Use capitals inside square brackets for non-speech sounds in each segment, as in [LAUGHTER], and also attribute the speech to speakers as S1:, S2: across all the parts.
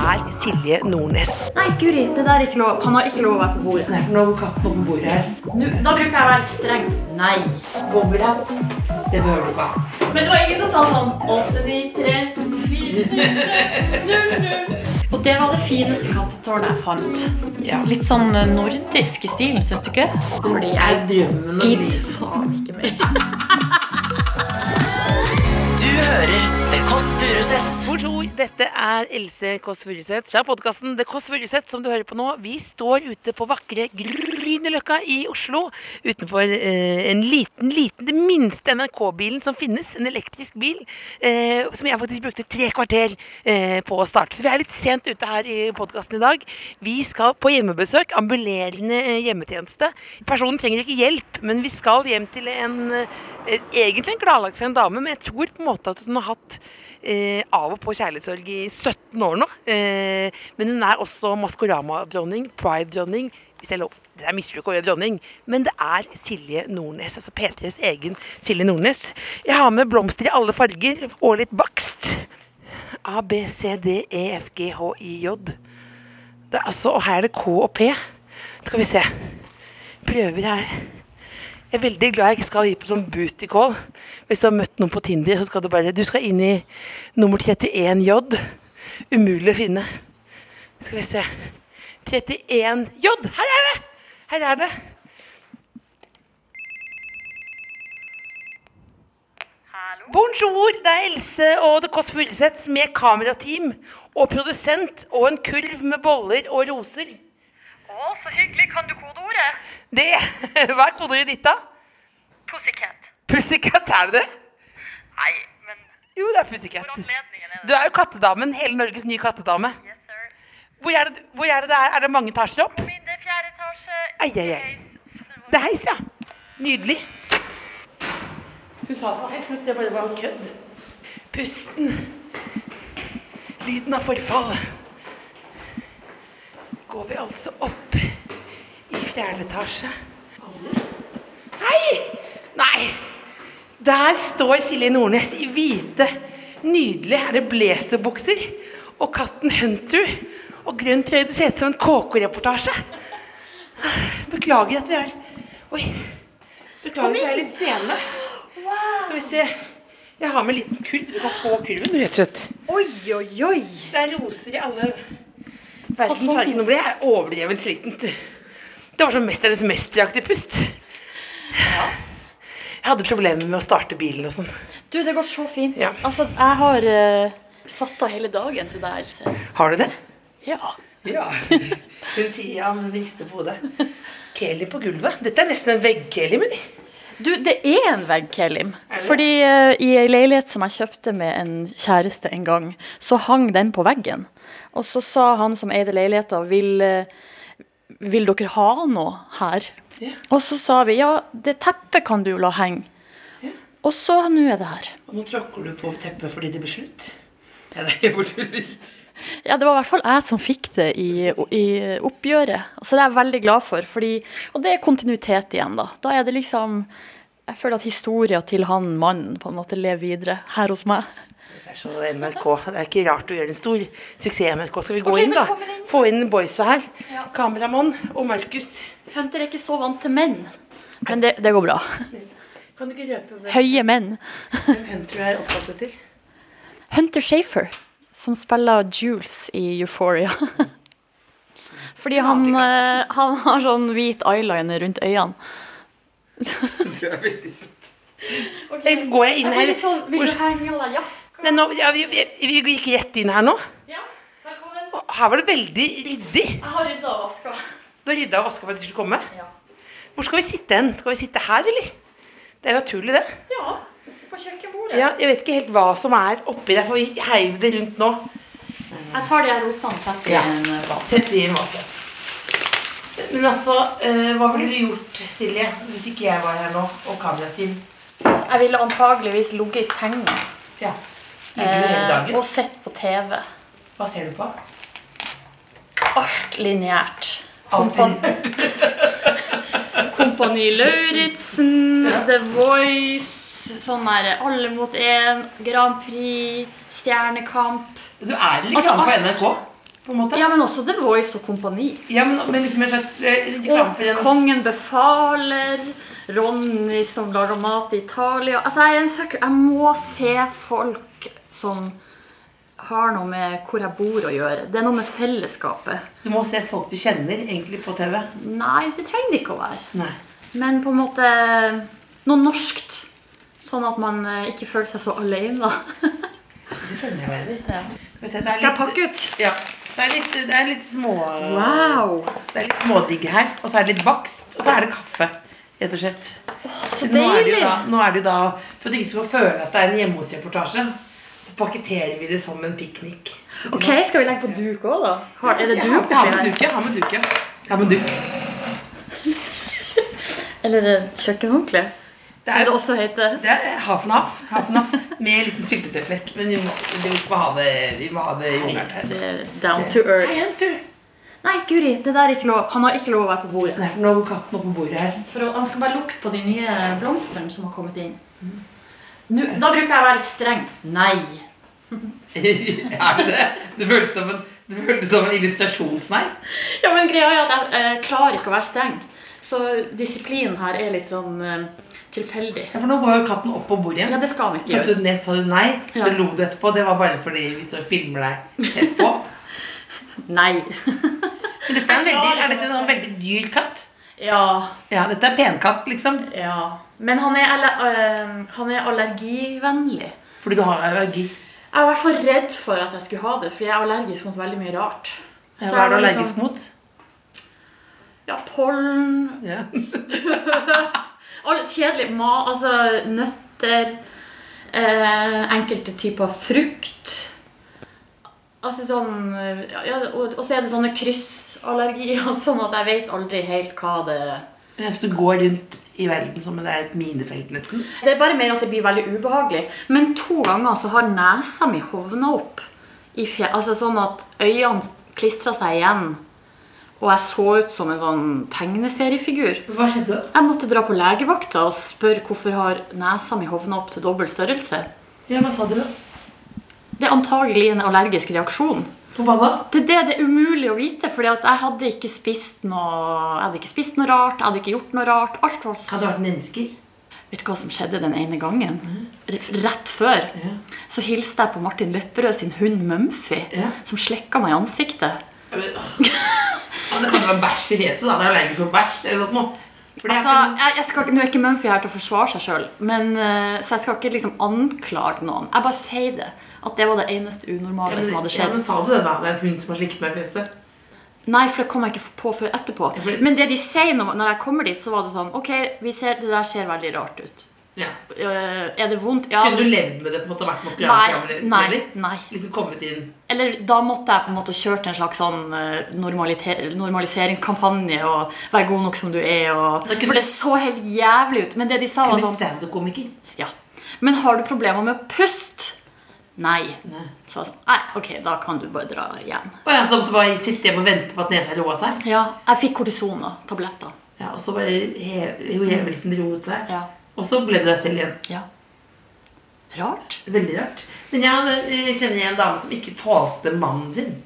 S1: Er Silje Nordnes.
S2: Nei, Guri, det der er ikke lov. Han har ikke lov å være på bordet.
S1: Nei, for nå går katten opp på bordet her.
S2: Nå, da bruker jeg å være litt streng. Nei.
S1: Bobbyhatt. Det behøver du ikke ha.
S2: Men det var ingen som sa sånn 8, 9, 3, 4, 0, 0. Og det var det fineste kattetårnet jeg fant.
S1: Ja.
S2: Litt sånn eh, nordisk i stilen, syns du ikke? Fordi jeg gidder faen ikke mer.
S3: Du hører The Kåss.
S1: Dette er Else Kåss Furuseth fra podkasten The Kåss Furuseth som du hører på nå. Vi står ute på vakre Grünerløkka i Oslo. Utenfor eh, en liten, liten, det minste NRK-bilen som finnes. En elektrisk bil. Eh, som jeg faktisk brukte tre kvarter eh, på å starte. Så vi er litt sent ute her i podkasten i dag. Vi skal på hjemmebesøk. Ambulerende eh, hjemmetjeneste. Personen trenger ikke hjelp, men vi skal hjem til en eh, egentlig en gladlagt dame, men jeg tror på en måte at hun har hatt eh, av og på kjærlighetssorg i 17 år nå. Eh, men hun er også Maskorama-dronning, Pride-dronning. Hvis det er lov. Det er misbruk å være dronning, men det er Silje Nordnes, altså P3s egen Silje Nordnes. Jeg har med blomster i alle farger og litt bakst. A, B, C, D, E, F, G, H, I, J. Det er altså, og her er det K og P. Skal vi se. Prøver her. Jeg er veldig glad jeg ikke skal gi på sånn booty call. Hvis du har møtt noen på Tinder, så skal du bare Du skal inn i nummer 31J. Umulig å finne. Skal vi se 31J! Her er det! Her er det. Bonjour! Det er Else og The Kåss Furuseths med kamerateam og produsent og en kurv med boller og roser.
S4: Å, så hyggelig. Kan du kodeordet?
S1: Det, [LAUGHS] Hva er kodeordet ditt, da?
S4: Pussycat.
S1: Pussycat, er det det?
S4: Nei, men
S1: Jo, det er
S4: for
S1: Pussycat.
S4: anledningen er
S1: Du er jo kattedamen. Hele Norges nye kattedame.
S4: Yes, sir.
S1: Hvor er det, hvor er det, det er? Er det mange etasjer opp?
S4: Min det er fjerde etasje.
S1: Ai, ai, ai. Det er heis, ja. Nydelig. Hun sa det var heis, men det bare var kødd. Pusten. Lyden av forfall. Går vi altså opp i fjerde etasje. Hei! Nei! Der står Silje Nordnes i hvite, nydelige er det blazerbukser. Og katten Hunter og grønn trøye. Det ser ut som en KK-reportasje. Beklager at vi er Oi. Beklager at vi er litt sene. Skal vi se. Jeg har med en liten kurv. Du kan få kurven, rett og slett.
S2: Oi, oi, oi.
S1: Det er roser i alle verdens verden. Nå ble jeg overdrevent slitent. Det var sånn 'Mesternes mesteraktig pust'. Jeg hadde problemer med å starte bilen og sånn.
S2: Du, det går så fint.
S1: Ja.
S2: Altså, jeg har uh, satt av hele dagen til det her. så-
S1: Har du det?
S2: Ja.
S1: Ja. [LAUGHS] Hun sier ja, men rister på hodet. Kelim på gulvet. Dette er nesten en vegg-kelim, eller?
S2: Du, det er en vegg-kelim. Fordi uh, i ei leilighet som jeg kjøpte med en kjæreste en gang, så hang den på veggen. Og så sa han som eide leiligheta, vil, eh, vil dere ha noe her?
S1: Yeah.
S2: Og så sa vi ja, det teppet kan du jo la henge. Og så nå er det her.
S1: Og nå tråkker du på teppet fordi det blir slutt. Ja, det er hvor.
S2: Ja, det var i hvert fall jeg som fikk det i, i oppgjøret. Så det er jeg veldig glad for. Fordi, og det er kontinuitet igjen, da. Da er det liksom Jeg føler at historia til han mannen på en måte lever videre her hos meg.
S1: Er så NRK. Det er ikke rart å gjøre en stor suksess i NRK. Skal vi gå
S2: okay,
S1: inn, da?
S2: inn.
S1: Få inn boysa her.
S2: Ja.
S1: Kameramann og Markus.
S2: Hunter er ikke så vant til menn. Men det, det går bra.
S1: Kan du ikke røpe hvem
S2: Høye menn.
S1: hvem Hunter er opptatt etter?
S2: Hunter Shafer, som spiller Jules i Euphoria. Fordi han, eh, han har sånn hvit eyeliner rundt øynene.
S1: Du er veldig søt. Går jeg inn her?
S2: sånn, vil du henge deg jakka?
S1: Nei, nå, ja, vi, vi, vi gikk rett inn her nå.
S2: Ja, velkommen.
S1: Og her var det veldig ryddig.
S2: Jeg har rydda og vaska.
S1: Du har rydda og vaska for at du skulle komme.
S2: Ja.
S1: Hvor skal vi sitte hen? Skal vi sitte her, eller? Det er naturlig, det.
S2: ja, på kjøkkenbordet.
S1: Ja, jeg vet ikke helt hva som er oppi der, for vi heiv det rundt nå.
S2: Jeg tar de her rosene og setter
S1: Ja.
S2: i en eh, vase.
S1: Sett i en vase. Men altså, eh, hva ville du gjort, Silje, hvis ikke jeg var her nå, og kamerateam?
S2: Jeg ville antageligvis ligget i senga
S1: Ja.
S2: Eh, og sett på TV.
S1: Hva ser du på?
S2: Alt lineært. [LAUGHS] Kompani Lauritzen, The Voice, sånn der Alle mot én, Grand Prix, Stjernekamp.
S1: Du er litt
S2: Altså,
S1: på NRK, på en måte.
S2: Ja, men også The Voice og Kompani.
S1: Ja, men, men liksom en slags eh,
S2: Kongen befaler. Ronny som lager mat i Italia. Altså, jeg er en søker. Jeg må se folk som har noe med hvor jeg bor å gjøre. Det er noe med fellesskapet.
S1: Så du må se folk du kjenner egentlig på TV.
S2: Nei, det trenger det ikke å være.
S1: Nei.
S2: Men på en måte noe norskt. Sånn at man eh, ikke føler seg så alene. [LAUGHS]
S1: Det kjenner jeg i.
S2: Ja.
S1: Skal se,
S2: Skal jeg pakke ut?
S1: Ja. Det er litt, det er litt små
S2: Wow!
S1: Det er litt smådigg her. Og så er det litt bakst. Og så er det kaffe. Rett og slett.
S2: Så
S1: Nå er, det jo
S2: deilig!
S1: da, det da For at du ikke skal føle at det er en hjemme hos-reportasje, så pakketterer vi det som en piknik.
S2: Ok, Skal vi legge på duk òg, da? Har, er det
S1: Ja,
S2: duk
S1: ha
S2: oppi
S1: med duk, ja. Ha med duk, ja. Ha med duk.
S2: Eller er kjøkkenhåndkle?
S1: Det
S2: Som
S1: er,
S2: det også heter.
S1: det er half and half. half, and half med en liten syltetøyflekk. Men vi må, vi må ha det, vi må ha det jordnært her.
S2: Det er down to earth.
S1: Hei.
S2: Nei, Guri, det der er ikke lov. Han har ikke lov å være på bordet.
S1: Nei, for nå går katten oppe på bordet her.
S2: For å, Han skal bare lukte på de nye blomstene som har kommet inn. Nå, da bruker jeg å være litt streng. Nei. [LAUGHS]
S1: er det det? Det føltes som en, det føltes som en illustrasjonsnei.
S2: Ja, men greia er at jeg eh, klarer ikke å være streng. Så disiplinen her er litt sånn eh, tilfeldig.
S1: Ja, for nå går jo katten opp på bordet igjen.
S2: Ja, det skal han ikke gjøre.
S1: du den ned, sa du nei, så
S2: Ja.
S1: lo du etterpå. Det var bare fordi vi står og filmer deg etterpå. [LAUGHS]
S2: Nei.
S1: Men dette er, en veldig, er dette en veldig dyr katt?
S2: Ja,
S1: Ja, dette er penkatt, liksom.
S2: ja. Men han er, aller, eh, han er allergivennlig.
S1: Fordi du har allergi.
S2: Jeg var fall redd for at jeg skulle ha det, for jeg er allergisk mot veldig mye rart.
S1: Ja,
S2: Så
S1: hva er du allergisk
S2: liksom-
S1: mot?
S2: Ja, pollen,
S1: yeah. [LAUGHS]
S2: Alle kjedelig mat, altså nøtter, eh, enkelte typer frukt. Altså sånn ja, og, og så er det sånne kryssallergier, [LAUGHS] sånn at jeg vet aldri helt hva det er.
S1: Hvis du går rundt i verden som det er et minefelt, nesten.
S2: Det er bare mer at det blir veldig ubehagelig. Men to ganger så har nesa mi hovna opp. Altså sånn at øynene klistra seg igjen. Og jeg så ut som en sånn tegneseriefigur.
S1: Hva skjedde da?
S2: Jeg måtte dra på legevakta og spørre hvorfor har nesa mi hovna opp til dobbel størrelse.
S1: Ja, hva sa du da?
S2: Det er antagelig en allergisk reaksjon.
S1: Hva da?
S2: Det det det er umulig å vite, fordi jeg hadde ikke spist noe Jeg hadde ikke spist noe rart, jeg hadde ikke gjort noe rart. Alt var
S1: Hadde vært mennesker?
S2: Vet du hva som skjedde den ene gangen? Rett før
S1: Ja.
S2: så hilste jeg på Martin Lepperød sin hund Mumphy,
S1: Ja.
S2: som slikka meg i ansiktet.
S1: Men- det kan jo være bæsj i fjeset, da. Det er allergisk for bæsj eller sånt. For
S2: Altså, jeg, jeg skal, nå er ikke Mumphy her til å forsvare seg sjøl, så jeg skal ikke liksom anklage noen. Jeg bare sier det. At det var det eneste
S1: ja,
S2: unormale
S1: men,
S2: som hadde skjedd.
S1: ja, men sa du det, da? Det er en hund som har slikket meg i fjeset.
S2: Nei, for det kom jeg ikke på før etterpå.
S1: Ja,
S2: Men det de sier når, jeg kommer dit, så var det sånn Ok, vi ser, det der ser veldig rart ut.
S1: Ja.
S2: Øh, er det vondt? Ja.
S1: Kunne du levd med det? på en måte vært
S2: Nei, nei, nei.
S1: Liksom kommet inn
S2: Eller da måtte jeg på en måte kjørt en slags sånn eh, normaliseringskampanje og være god nok som du er. Og,
S1: det
S2: for det så helt jævlig ut. Men det de sa, var
S1: Kunne
S2: sånn
S1: blitt standup-komiker.
S2: Ja. Men har du problemer med å puste? Nei.
S1: Nei.
S2: Så jeg sa nei, ok, da kan du bare dra hjem.
S1: Og jeg så måtte bare sitte hjemme og vente på at nesa roa seg.
S2: Ja, jeg fikk kortison og tabletter.
S1: Ja, og så bare hev, hevelsen roet seg.
S2: Ja.
S1: Og så ble det deg selv igjen.
S2: ja. Rart.
S1: Veldig rart. Men jeg jeg kjenner en dame som ikke tålte mannen sin.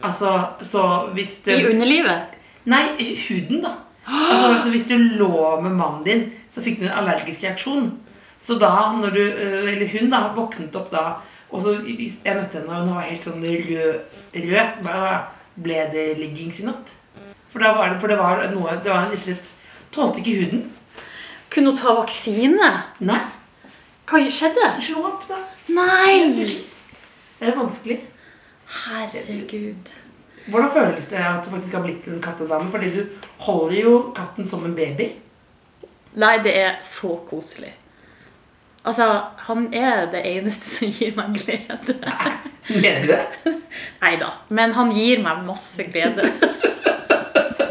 S1: Altså, så hvis det
S2: I underlivet.
S1: Nei, huden, da. Altså, [GASPS] hvis du lå med mannen din, så fikk du en allergisk reaksjon. Så da, når du øh, Eller hun, da, våknet opp da Og så Jeg møtte henne, og hun var helt sånn rød. rød. Ble det liggings i natt? For, var det, for det var noe Det var rett og slett Tålte ikke huden.
S2: Kunne hun ta vaksine?
S1: Nei.
S2: Hva skjedde?
S1: Slå opp, da.
S2: Nei!
S1: Det er vanskelig.
S2: Herregud.
S1: Hvordan føles det at du faktisk har blitt en kattedame? Fordi du holder jo katten som en baby.
S2: Nei, det er så koselig. Altså, han er det eneste som gir meg glede. [LAUGHS]
S1: Mener du det?
S2: Nei da, men han gir meg masse glede. [LAUGHS]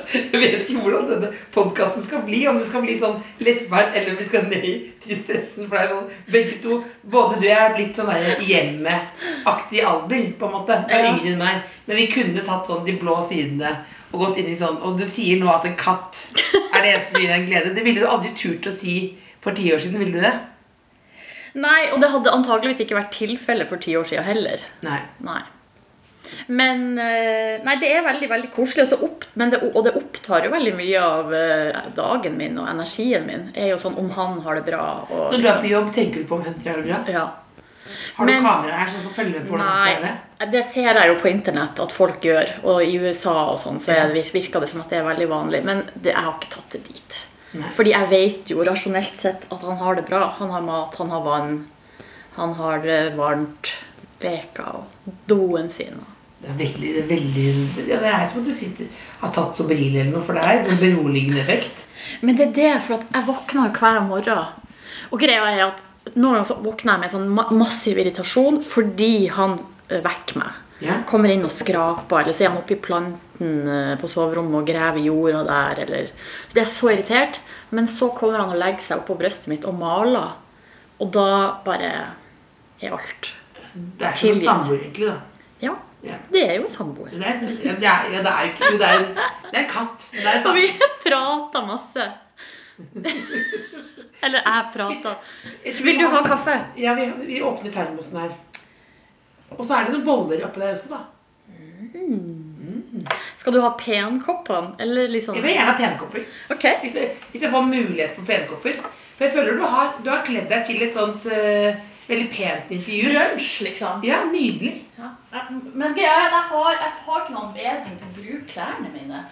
S1: Jeg vet ikke hvordan denne podkasten skal bli. Om det skal bli sånn lettbeint, eller om vi skal ned i tristessen. For det er sånn, begge to Både du og jeg er blitt sånn hjemmeaktig alder, på en måte. Du er
S2: Ja.
S1: yngre enn meg. Men vi kunne tatt sånn de blå sidene og gått inn i sånn Og du sier nå at en katt er det eneste som gir deg glede. Det ville du aldri turt å si for ti år siden. Ville du det?
S2: Nei, og det hadde antageligvis ikke vært tilfelle for ti år siden heller.
S1: Nei.
S2: Nei. Men eh, Nei, det er veldig veldig koselig. Og, så opp, men det, og det opptar jo veldig mye av eh, dagen min og energien min. er jo sånn om han har det bra. Og,
S1: Når du er på jobb, tenker du på om Hunter har det bra?
S2: ja.
S1: Har du
S2: Men-
S1: kamera her som får følge med på hvordan Hunter har det?
S2: Det ser jeg jo på internett at folk gjør. Og i USA og sånn, så ja. virker det som at det er veldig vanlig. Men det, jeg har ikke tatt det dit.
S1: Nei.
S2: Fordi jeg vet jo rasjonelt sett at han har det bra. Han har mat, han har vann, han har det varmt, leker og doen sin.
S1: Det er veldig, det er veldig ja, Det er som at du sitter, har tatt Sobril eller noe for er En beroligende effekt.
S2: Men det er det, for at jeg våkner jo hver morgen. Og greia er at noen ganger så våkner jeg med sånn massiv irritasjon fordi han eh, vekker meg.
S1: Ja.
S2: Kommer inn og skraper, eller så er han oppi planten eh, på soverommet og graver jorda der, eller Så blir jeg så irritert. Men så kommer han og legger seg oppå brystet mitt og maler. Og da bare er alt
S1: Det er ikke en samboer, egentlig. da.
S2: Ja,
S1: Ja.
S2: det er jo en samboer.
S1: Det er, ja, det er, ja, det er jo ikke det, er en, det er en katt. Det er
S2: vi [LAUGHS] prater masse. [LAUGHS] Eller jeg prater. Vil du ha kaffe?
S1: Ja, vi, vi åpner termosen her. Og så er det noen boller oppi det også, da.
S2: Skal du ha penkoppene? Eller liksom
S1: Jeg vil gjerne ha penkopper.
S2: Okay.
S1: Hvis jeg, hvis jeg får mulighet på penkopper. For jeg føler du har, du har kledd deg til et sånt uh, veldig pent intervju.
S2: Lunsj, liksom.
S1: Ja, nydelig.
S2: Ja. Men greia er at jeg har, jeg har ikke noen anledning til å bruke klærne mine.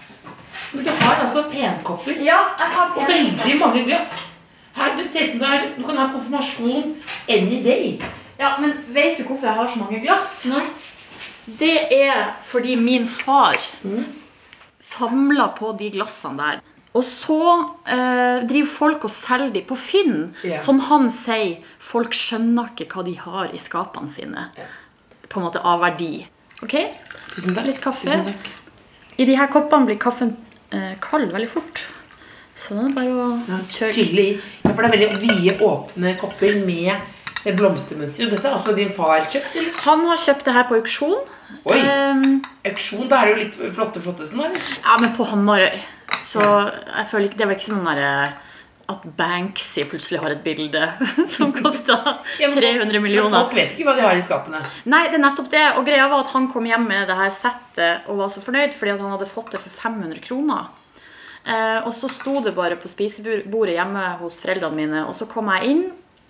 S1: Men du har altså penkopper.
S2: Ja, jeg har penkopper.
S1: Og veldig mange glass. Her, det ser ut som du, du kan ha konfirmasjon any day.
S2: Ja, men vet du hvorfor jeg har så mange glass?
S1: Nei.
S2: Det er fordi min far samla på de glassene der. Og så eh, driver folk og selger de på Finn.
S1: yeah.
S2: Som han sier, folk skjønner ikke hva de har i skapene sine. På en måte av verdi. Ok?
S1: Tusen takk.
S2: Litt kaffe.
S1: Tusen takk.
S2: I de her koppene blir kaffen eh, kald veldig fort. Så det er bare å
S1: Ja,
S2: kjøre.
S1: Tydelig. Ja, for det er veldig vide, åpne kopper med et blomstermønster. Dette er altså din far kjøpt, eller?
S2: Han har kjøpt det her på auksjon.
S1: Oi.
S2: um,
S1: Auksjon, da er det jo litt flotte flottesen, eller?
S2: ja, men på Hamarøy. Så jeg føler ikke Det var ikke sånn derre at Banksy plutselig har et bilde [LAUGHS] som
S1: men
S2: 300
S1: Men
S2: millioner.
S1: folk vet ikke hva de har i skapene.
S2: Nei, det er nettopp det. Og greia var at han kom hjem med det her settet og var så fornøyd fordi han hadde fått det for 500 kroner. Eh, og så sto det bare på spisebordet hjemme hos foreldrene mine, og så kom jeg inn.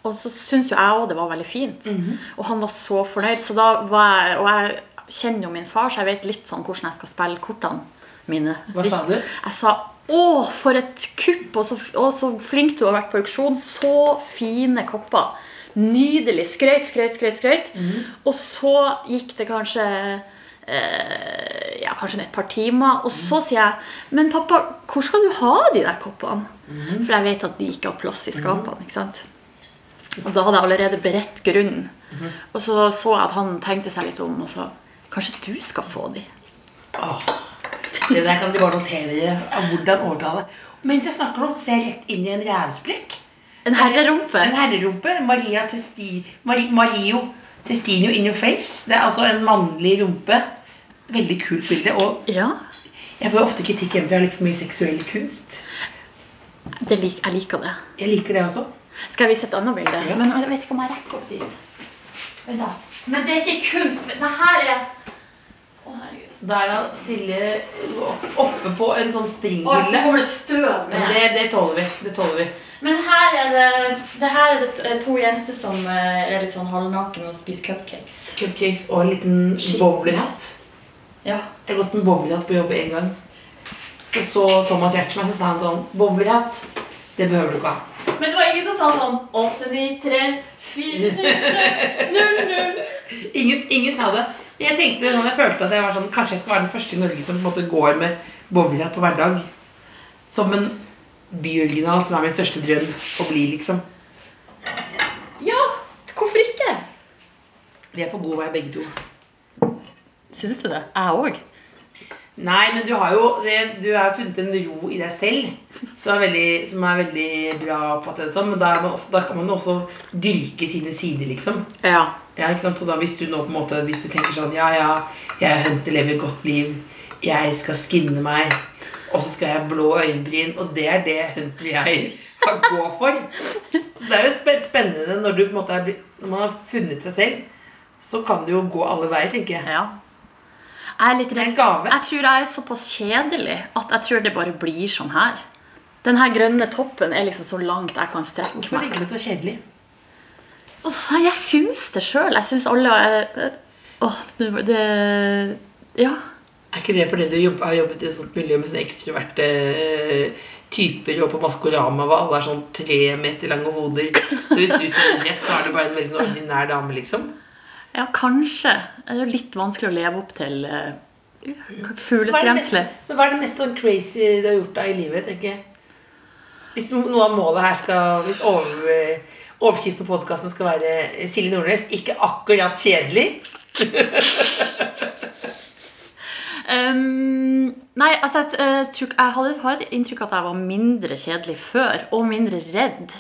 S2: Og så syns jo jeg òg det var veldig fint. Og han var så fornøyd. Så jeg, og jeg kjenner jo min far, så jeg vet litt sånn hvordan jeg skal spille kortene mine.
S1: Hva sa du?
S2: Jeg sa 'Å, for et kupp! Og så, å, så flink du har vært på auksjon. Så fine kopper. Nydelig. Skrøyt, skrøyt, skrøyt. skrøyt. Og så gikk det kanskje eh, ja, kanskje et par timer. Og så sier jeg 'Men pappa, hvor skal du ha de der koppene?' For jeg vet at de ikke har plass i skapene. ikke sant? Og da hadde jeg allerede beredt grunnen. Og så så jeg at han tenkte seg litt om, og så Kanskje du skal få de?
S1: Åh, det der kan de bare notere av hvordan overtale. Mens jeg snakker nå, ser rett inn i en rævsprekk.
S2: En herrerumpe?
S1: En herrerumpe. Maria Testi, Mari, Mario Testinio in your face. Det er altså en mannlig rumpe. Veldig kult bilde. Og
S2: Ja.
S1: jeg får jo ofte kritikk hjemme for jeg har litt for mye seksuell kunst.
S2: Det lik, jeg liker det.
S1: Jeg liker det også.
S2: Skal jeg vise et annet bilde?
S1: Ja.
S2: Men jeg vet ikke om jeg rekker opp dit. Vent da. Men det er ikke kunst. men Det her er Å, herregud.
S1: Så der er da Silje oppe på en sånn
S2: Å,
S1: stringhylle.
S2: kommer det støv ned.
S1: det, det tåler vi. Det tåler vi.
S2: Men her er det Det her er det to jenter som eh, er litt sånn halvnakne og spiser cupcakes.
S1: Cupcakes og en liten bowlerhatt.
S2: Ja.
S1: Jeg har gått med bowlerhatt på jobb en gang. Så så Thomas Giertz meg, så sa han sånn Bowlerhatt, det behøver du ikke ha.
S2: Men det var ingen som sa sånn 8, 9, 3, 4, 0, 0.
S1: Ingen, ingen sa det. Jeg tenkte sånn, jeg følte at jeg var sånn Kanskje jeg skal være den første i Norge som på en måte går med bowlerhatt på hverdag. Som en byoriginal, som er min største drøm å bli, liksom.
S2: Ja, hvorfor ikke?
S1: Vi er på god vei, begge to.
S2: Syns du det? Jeg òg.
S1: Nei, men du har jo det, du har funnet en ro i deg selv som er veldig, som er veldig bra. på at det er sånn, Men da, er man også, da kan man også dyrke sine sider, liksom.
S2: Ja.
S1: Ja, ikke sant? Så da hvis du nå på en måte Hvis du tenker sånn Ja, ja, jeg Hunter lever et godt liv. Jeg skal skinne meg. Og så skal jeg ha blå øyenbryn. Og det er det Hunter jeg kan gå for. Så det er jo spennende når du på en måte er Når man har funnet seg selv, så kan det jo gå alle veier, tenker jeg.
S2: ja. Jeg er litt redd.
S1: en gave.
S2: Jeg tror jeg er såpass kjedelig at jeg tror det bare blir sånn her. Den her grønne toppen er liksom så langt jeg kan strekke
S1: Hvorfor
S2: meg.
S1: tenker du at det var kjedelig?
S2: Åh, jeg syns det sjøl. Jeg syns alle er Åh, det, det Ja.
S1: Er ikke det fordi du jobb, har jobbet i et sånt miljø med sånne ekstroverte eh, typer og på Maskorama hvor alle er sånn tre meter lange hoder? Så hvis du står i dress, så er du bare en veldig ordinær dame, liksom?
S2: Ja, kanskje. Det er jo litt vanskelig å leve opp til uh, fugleskremsler.
S1: Men hva er det mest sånn crazy du har gjort da i livet, tenker jeg? Hvis noe av målet her skal Hvis over, overskriften på podkasten skal være Silje Nordnes, ikke akkurat kjedelig [LAUGHS]
S2: Um, nei, altså jeg, jeg, jeg hadde, har et inntrykk av at jeg var mindre kjedelig før, og mindre redd.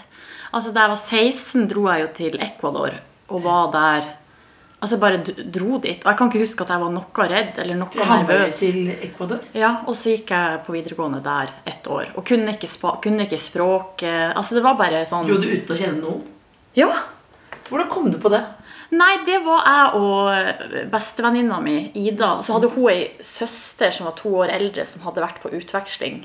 S2: Altså Da jeg var 16, dro jeg jo til Ecuador og var der Altså jeg bare dro dit. Og jeg kan ikke huske at jeg var noe redd eller noe nervøs.
S1: til Ecuador.
S2: Ja, Og så gikk jeg på videregående der ett år. Og kunne ikke, spa, kunne ikke språket. Altså Det var bare sånn
S1: Dro du uten å kjenne noen?
S2: Ja.
S1: Hvordan kom du på det?
S2: Nei, det var jeg og bestevenninna mi, Ida. Så hadde hun ei søster som var to år eldre, som hadde vært på utveksling.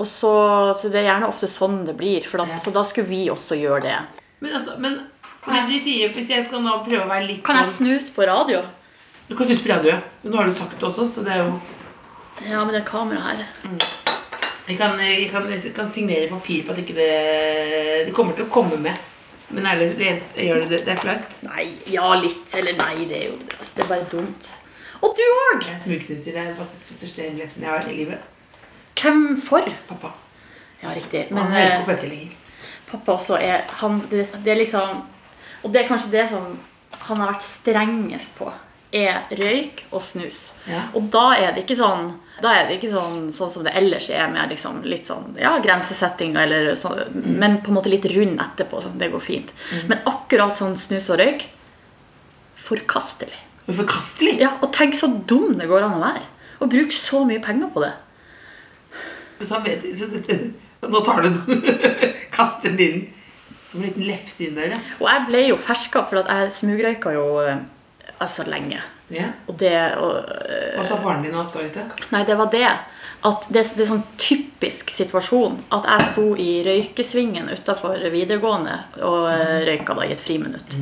S2: Og så, så det er gjerne ofte sånn det blir. Da,
S1: Ja.
S2: Så da skulle vi også gjøre det.
S1: Men altså, men fordi du sier, Hvis jeg skal nå prøve å være litt
S2: Kan jeg
S1: sånn
S2: snuse på radio?
S1: Du kan snuse på radio. Nå har du sagt det også, så det er jo
S2: Ja, men det er kamera her.
S1: Jeg kan, jeg kan, jeg kan signere papir på at ikke det Det kommer til å komme med. Men ærlig, det gjør det, det, er flaut.
S2: Nei, ja, litt. Eller nei, det er jo altså, Det er bare dumt. Og du òg!
S1: Smugsnuser. Er faktisk den største hemmeligheten jeg har i livet.
S2: Hvem for?
S1: Pappa.
S2: Ja, riktig.
S1: Men
S2: Men
S1: han
S2: eh,
S1: ikke på dette lenger.
S2: pappa også er han, det, det er liksom Og det er kanskje det som han har vært strengest på. Er røyk og snus.
S1: Ja.
S2: Og da er det ikke sånn da er det ikke sånn, sånn som det ellers er, med liksom litt sånn, ja, grensesetting, eller sånn, men på en måte litt rund etterpå. Sånn, det går fint. Men akkurat sånn snus og røyk forkastelig.
S1: Forkastelig.
S2: Ja, Og tenk så dum det går an å være. Og bruke så mye penger på det.
S1: Så han vet, så dette, nå tar du den. [LAUGHS] Kaster den inn som en liten lefse inn der. ja.
S2: Og jeg ble jo ferska, for jeg smugrøyka jo eh, altså lenge.
S1: Yeah.
S2: Og det og, eh,
S1: Hva sa faren din da oppdaget det?
S2: Nei, det var det. At det, det er sånn typisk situasjon at jeg sto i røykesvingen utafor videregående og mm. røyka da i et friminutt.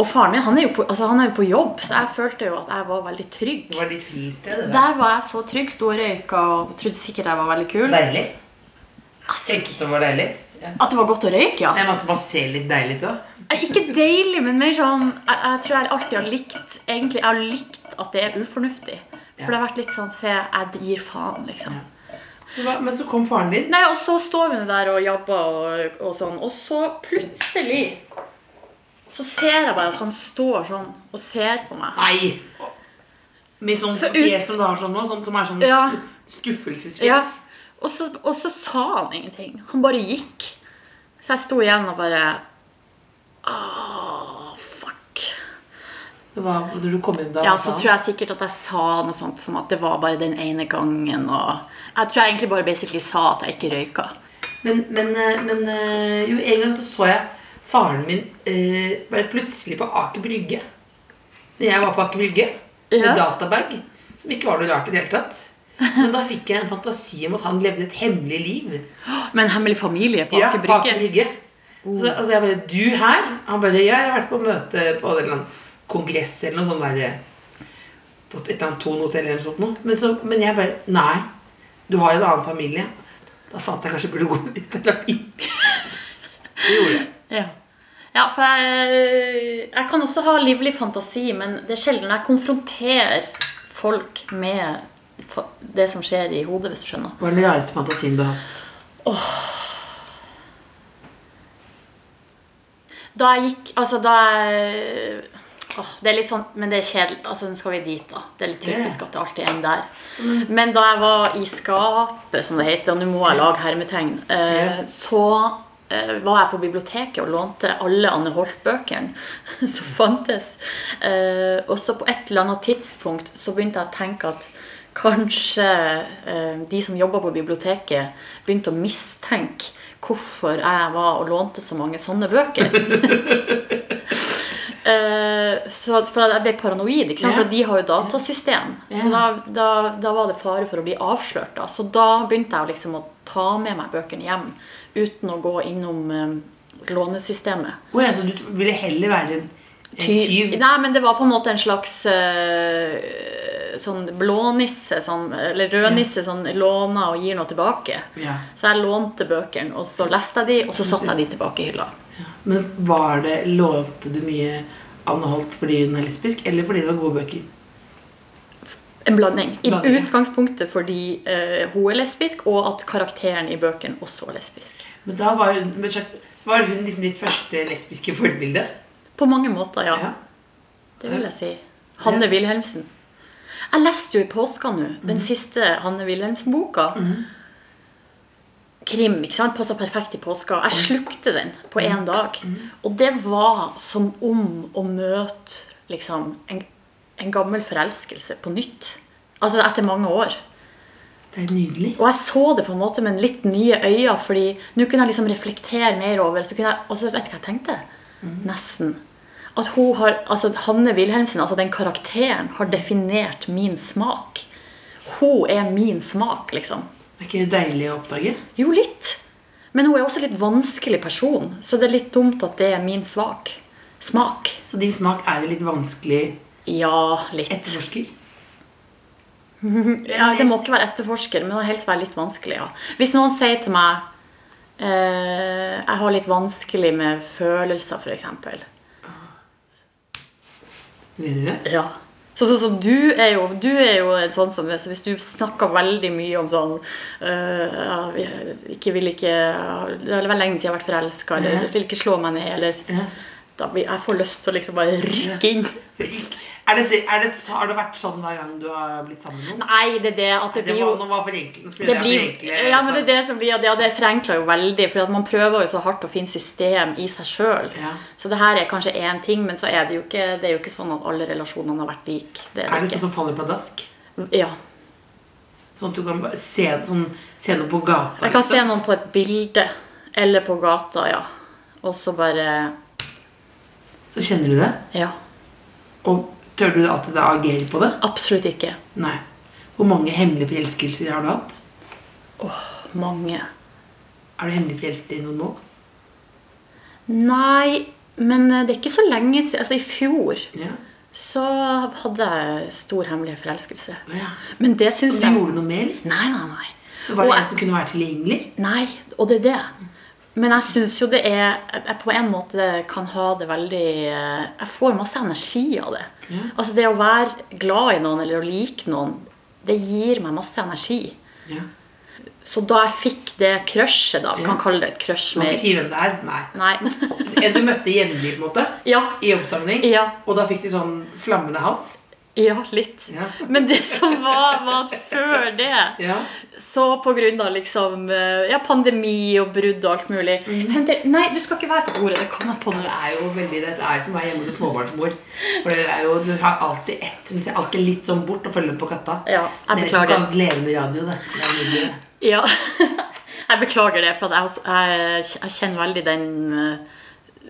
S2: Og faren min han er, jo på, altså, han er jo på jobb, så jeg følte jo at jeg var veldig trygg.
S1: Det var ditt fristed. det der.
S2: Der var jeg så trygg, sto og røyka og trodde sikkert jeg var veldig kul.
S1: Deilig.
S2: Altså,
S1: Tenkte det var deilig.
S2: At det var godt å røyke, ja.
S1: Jeg måtte bare se litt deilig ut òg.
S2: Ikke deilig, men mer sånn Jeg, jeg tror jeg alltid har likt Egentlig jeg har likt at det er ufornuftig. For det har vært litt sånn Se, jeg gir faen, liksom.
S1: Men så kom faren din.
S2: Nei, og så står vi der og jabber og, og sånn, og så plutselig så ser jeg bare at han står sånn og ser på meg.
S1: Nei! Med sånn fjes som du har sånn nå, sånn som er sånn
S2: Ja.
S1: skuffelsesfjes.
S2: Ja. Og, så, og så sa han ingenting. Han bare gikk. Så jeg sto igjen og bare Ah, fuck.
S1: Hva, du kom inn da?
S2: Ja, så tror jeg sikkert at jeg sa noe sånt som at det var bare den ene gangen. Og jeg tror jeg egentlig bare basically sa at jeg ikke røyka.
S1: Men, men, eh, men eh, jo, en gang så så jeg faren min eh, bare plutselig på Aker Brygge. Når jeg var på Aker Brygge med
S2: Ja.
S1: databag, som ikke var noe rart i det hele tatt. [LAUGHS] Men da fikk jeg en fantasi om at han levde et hemmelig liv. [GASPS]
S2: Med en hemmelig familie på
S1: Ja,
S2: Aker
S1: på Aker
S2: Brygge.
S1: Brygge. Så, altså jeg bare, du her? Han bare, ja, jeg har vært på møte på en eller annen kongress eller noe sånt der. eh, På et eller annet Thon-hotell eller noe sånt noe. Men, så, men jeg bare, nei, du har en annen familie. Da fant jeg kanskje burde gå litt terapi. Det gjorde jeg.
S2: Ja. ja, for jeg, jeg kan også ha livlig fantasi, men det er sjelden jeg konfronterer folk med det som skjer i hodet, hvis du skjønner.
S1: Hva er den rareste fantasien du har hatt?
S2: Da jeg gikk Altså, da jeg oh, det er litt sånn, men det er kjedelig. Altså, nå skal vi dit, da. Det er litt typisk at det alltid ender der. Men da jeg var i skapet, som det heter, og nå må jeg lage hermetegn, eh, så eh, var jeg på biblioteket og lånte alle Anne Holt-bøkene som [LAUGHS] fantes. Eh, og så på et eller annet tidspunkt så begynte jeg å tenke at kanskje eh, de som jobba på biblioteket, begynte å mistenke hvorfor jeg var og lånte så mange sånne bøker. [LAUGHS] Eh, så for jeg ble paranoid, ikke sant? For de har jo datasystem. Så da, da, da var det fare for å bli avslørt. Da. Så da begynte jeg liksom å ta med meg bøkene hjem uten å gå innom eh, lånesystemet.
S1: Oh, ja, så du ville heller være en, tyv?
S2: Nei, men det var på en måte en slags eh, sånn blånisse, sånn, eller rødnisse, sånn låner og gir noe tilbake.
S1: Ja.
S2: Så jeg lånte bøkene, og så leste jeg de, og så satte jeg de tilbake i hylla.
S1: Men var det, lånte du mye Anne Holt fordi hun er lesbisk, eller fordi det var gode bøker?
S2: En blanding. I
S1: Blanding, ja.
S2: utgangspunktet fordi uh, hun er lesbisk, og at karakteren i bøkene også er lesbisk.
S1: Men da var hun, var hun liksom ditt første lesbiske forbilde?
S2: På mange måter, ja.
S1: Ja.
S2: Det vil jeg si. Hanne Wilhelmsen. Jeg leste jo i påska nå, den siste Hanne Wilhelmsen-boka. Krim. ikke sant? Passa perfekt i påska. Jeg slukte den på én dag. Og det var som om å møte liksom en, en gammel forelskelse på nytt. Altså etter mange år.
S1: Det er nydelig.
S2: Og jeg så det på en måte med litt nye øyne, fordi nå kunne jeg liksom reflektere mer over Og så vet du hva jeg tenkte? Nesten. At hun har, altså Hanne Wilhelmsen, altså den karakteren, har definert min smak. Hun er min smak, liksom.
S1: Er ikke det deilig å oppdage?
S2: Jo, litt. Men hun er også litt vanskelig person, så det er litt dumt at det er min svak. Smak.
S1: Så din smak er jo litt vanskelig
S2: Ja, litt.
S1: etterforsker? [LAUGHS]
S2: Ja, det må ikke være etterforsker, men det må helst være litt vanskelig. ja. Hvis noen sier til meg eh, Jeg har litt vanskelig med følelser, f.eks.
S1: Videre?
S2: Ja. Så, så, så du er jo, du er jo en sånn som så Hvis du snakker veldig mye om sånn øh, ja, vi- ikke vil ikke Det er lenge siden jeg har vært forelska, eller
S1: Ja.
S2: vil ikke slå meg ned, eller
S1: Ja.
S2: da blir, Jeg får lyst til å liksom bare rykke inn.
S1: Er det, det- er det, har det vært sånn hver gang du har blitt sammen med noen?
S2: Nei, det er det at det
S1: Det
S2: blir jo
S1: nå var for enkelt.
S2: Det blir, ja, men det er det som blir Ja, det forenkler jo veldig, for man prøver jo så hardt å finne system i seg sjøl.
S1: Ja.
S2: Så det her er kanskje én ting, men så er det jo ikke, det er jo ikke sånn at alle relasjonene har vært like. Det er
S1: Er det
S2: det
S1: sånn som faller pladask?
S2: Ja.
S1: Sånn at du kan se, sånn, se noe på gata?
S2: Jeg kan se
S1: liksom?
S2: noen på et bilde, eller på gata, ja. Og så bare
S1: Så kjenner du det?
S2: Ja.
S1: Og tør du at det agerer på det?
S2: Absolutt ikke.
S1: Nei. Hvor mange hemmelige forelskelser har du hatt?
S2: Åh, Mange.
S1: Er du hemmelig forelsket i noen nå?
S2: Nei, men eh, det er ikke så lenge siden. Altså, i fjor
S1: Ja.
S2: så hadde jeg stor hemmelig forelskelse.
S1: Oh, ja.
S2: Men det
S1: Så
S2: syns
S1: du
S2: jeg
S1: gjorde noe mer?
S2: Nei, nei, nei.
S1: Var det
S2: Og
S1: en som kunne være tilgjengelig?
S2: Nei, og det er det. Men jeg syns jo det er Jeg på en måte kan ha det veldig eh, Jeg får masse energi av det.
S1: Ja.
S2: Altså det å være glad i noen eller å like noen, det gir meg masse energi.
S1: Ja.
S2: Så da jeg fikk det crushet, da, vi kan kalle det et crush
S1: Du kan ikke si hvem det er. Nei.
S2: Nei. [LAUGHS]
S1: Du møtte jevnlig, på en måte?
S2: Ja.
S1: I jobbsammenheng?
S2: Ja.
S1: Og da fikk du sånn flammende hals?
S2: Ja, litt.
S1: Ja.
S2: Men det som var, var at før det
S1: Ja.
S2: Så av liksom, eh, ja, pandemi og brudd og alt mulig Vent, Nei, du skal ikke være på bordet. Det kom jeg på nå.
S1: Det er jo veldig Det er jo som å være hjemme hos en småbarnsmor. For det er jo, Du har alltid ett som ser alltid litt sånn bort og følger på katta.
S2: Ja, jeg
S1: det er det
S2: beklager.
S1: kalles levende radio. Det. Det er det.
S2: Ja. [LAUGHS] Jeg beklager det, for jeg, jeg, jeg kjenner veldig den eh,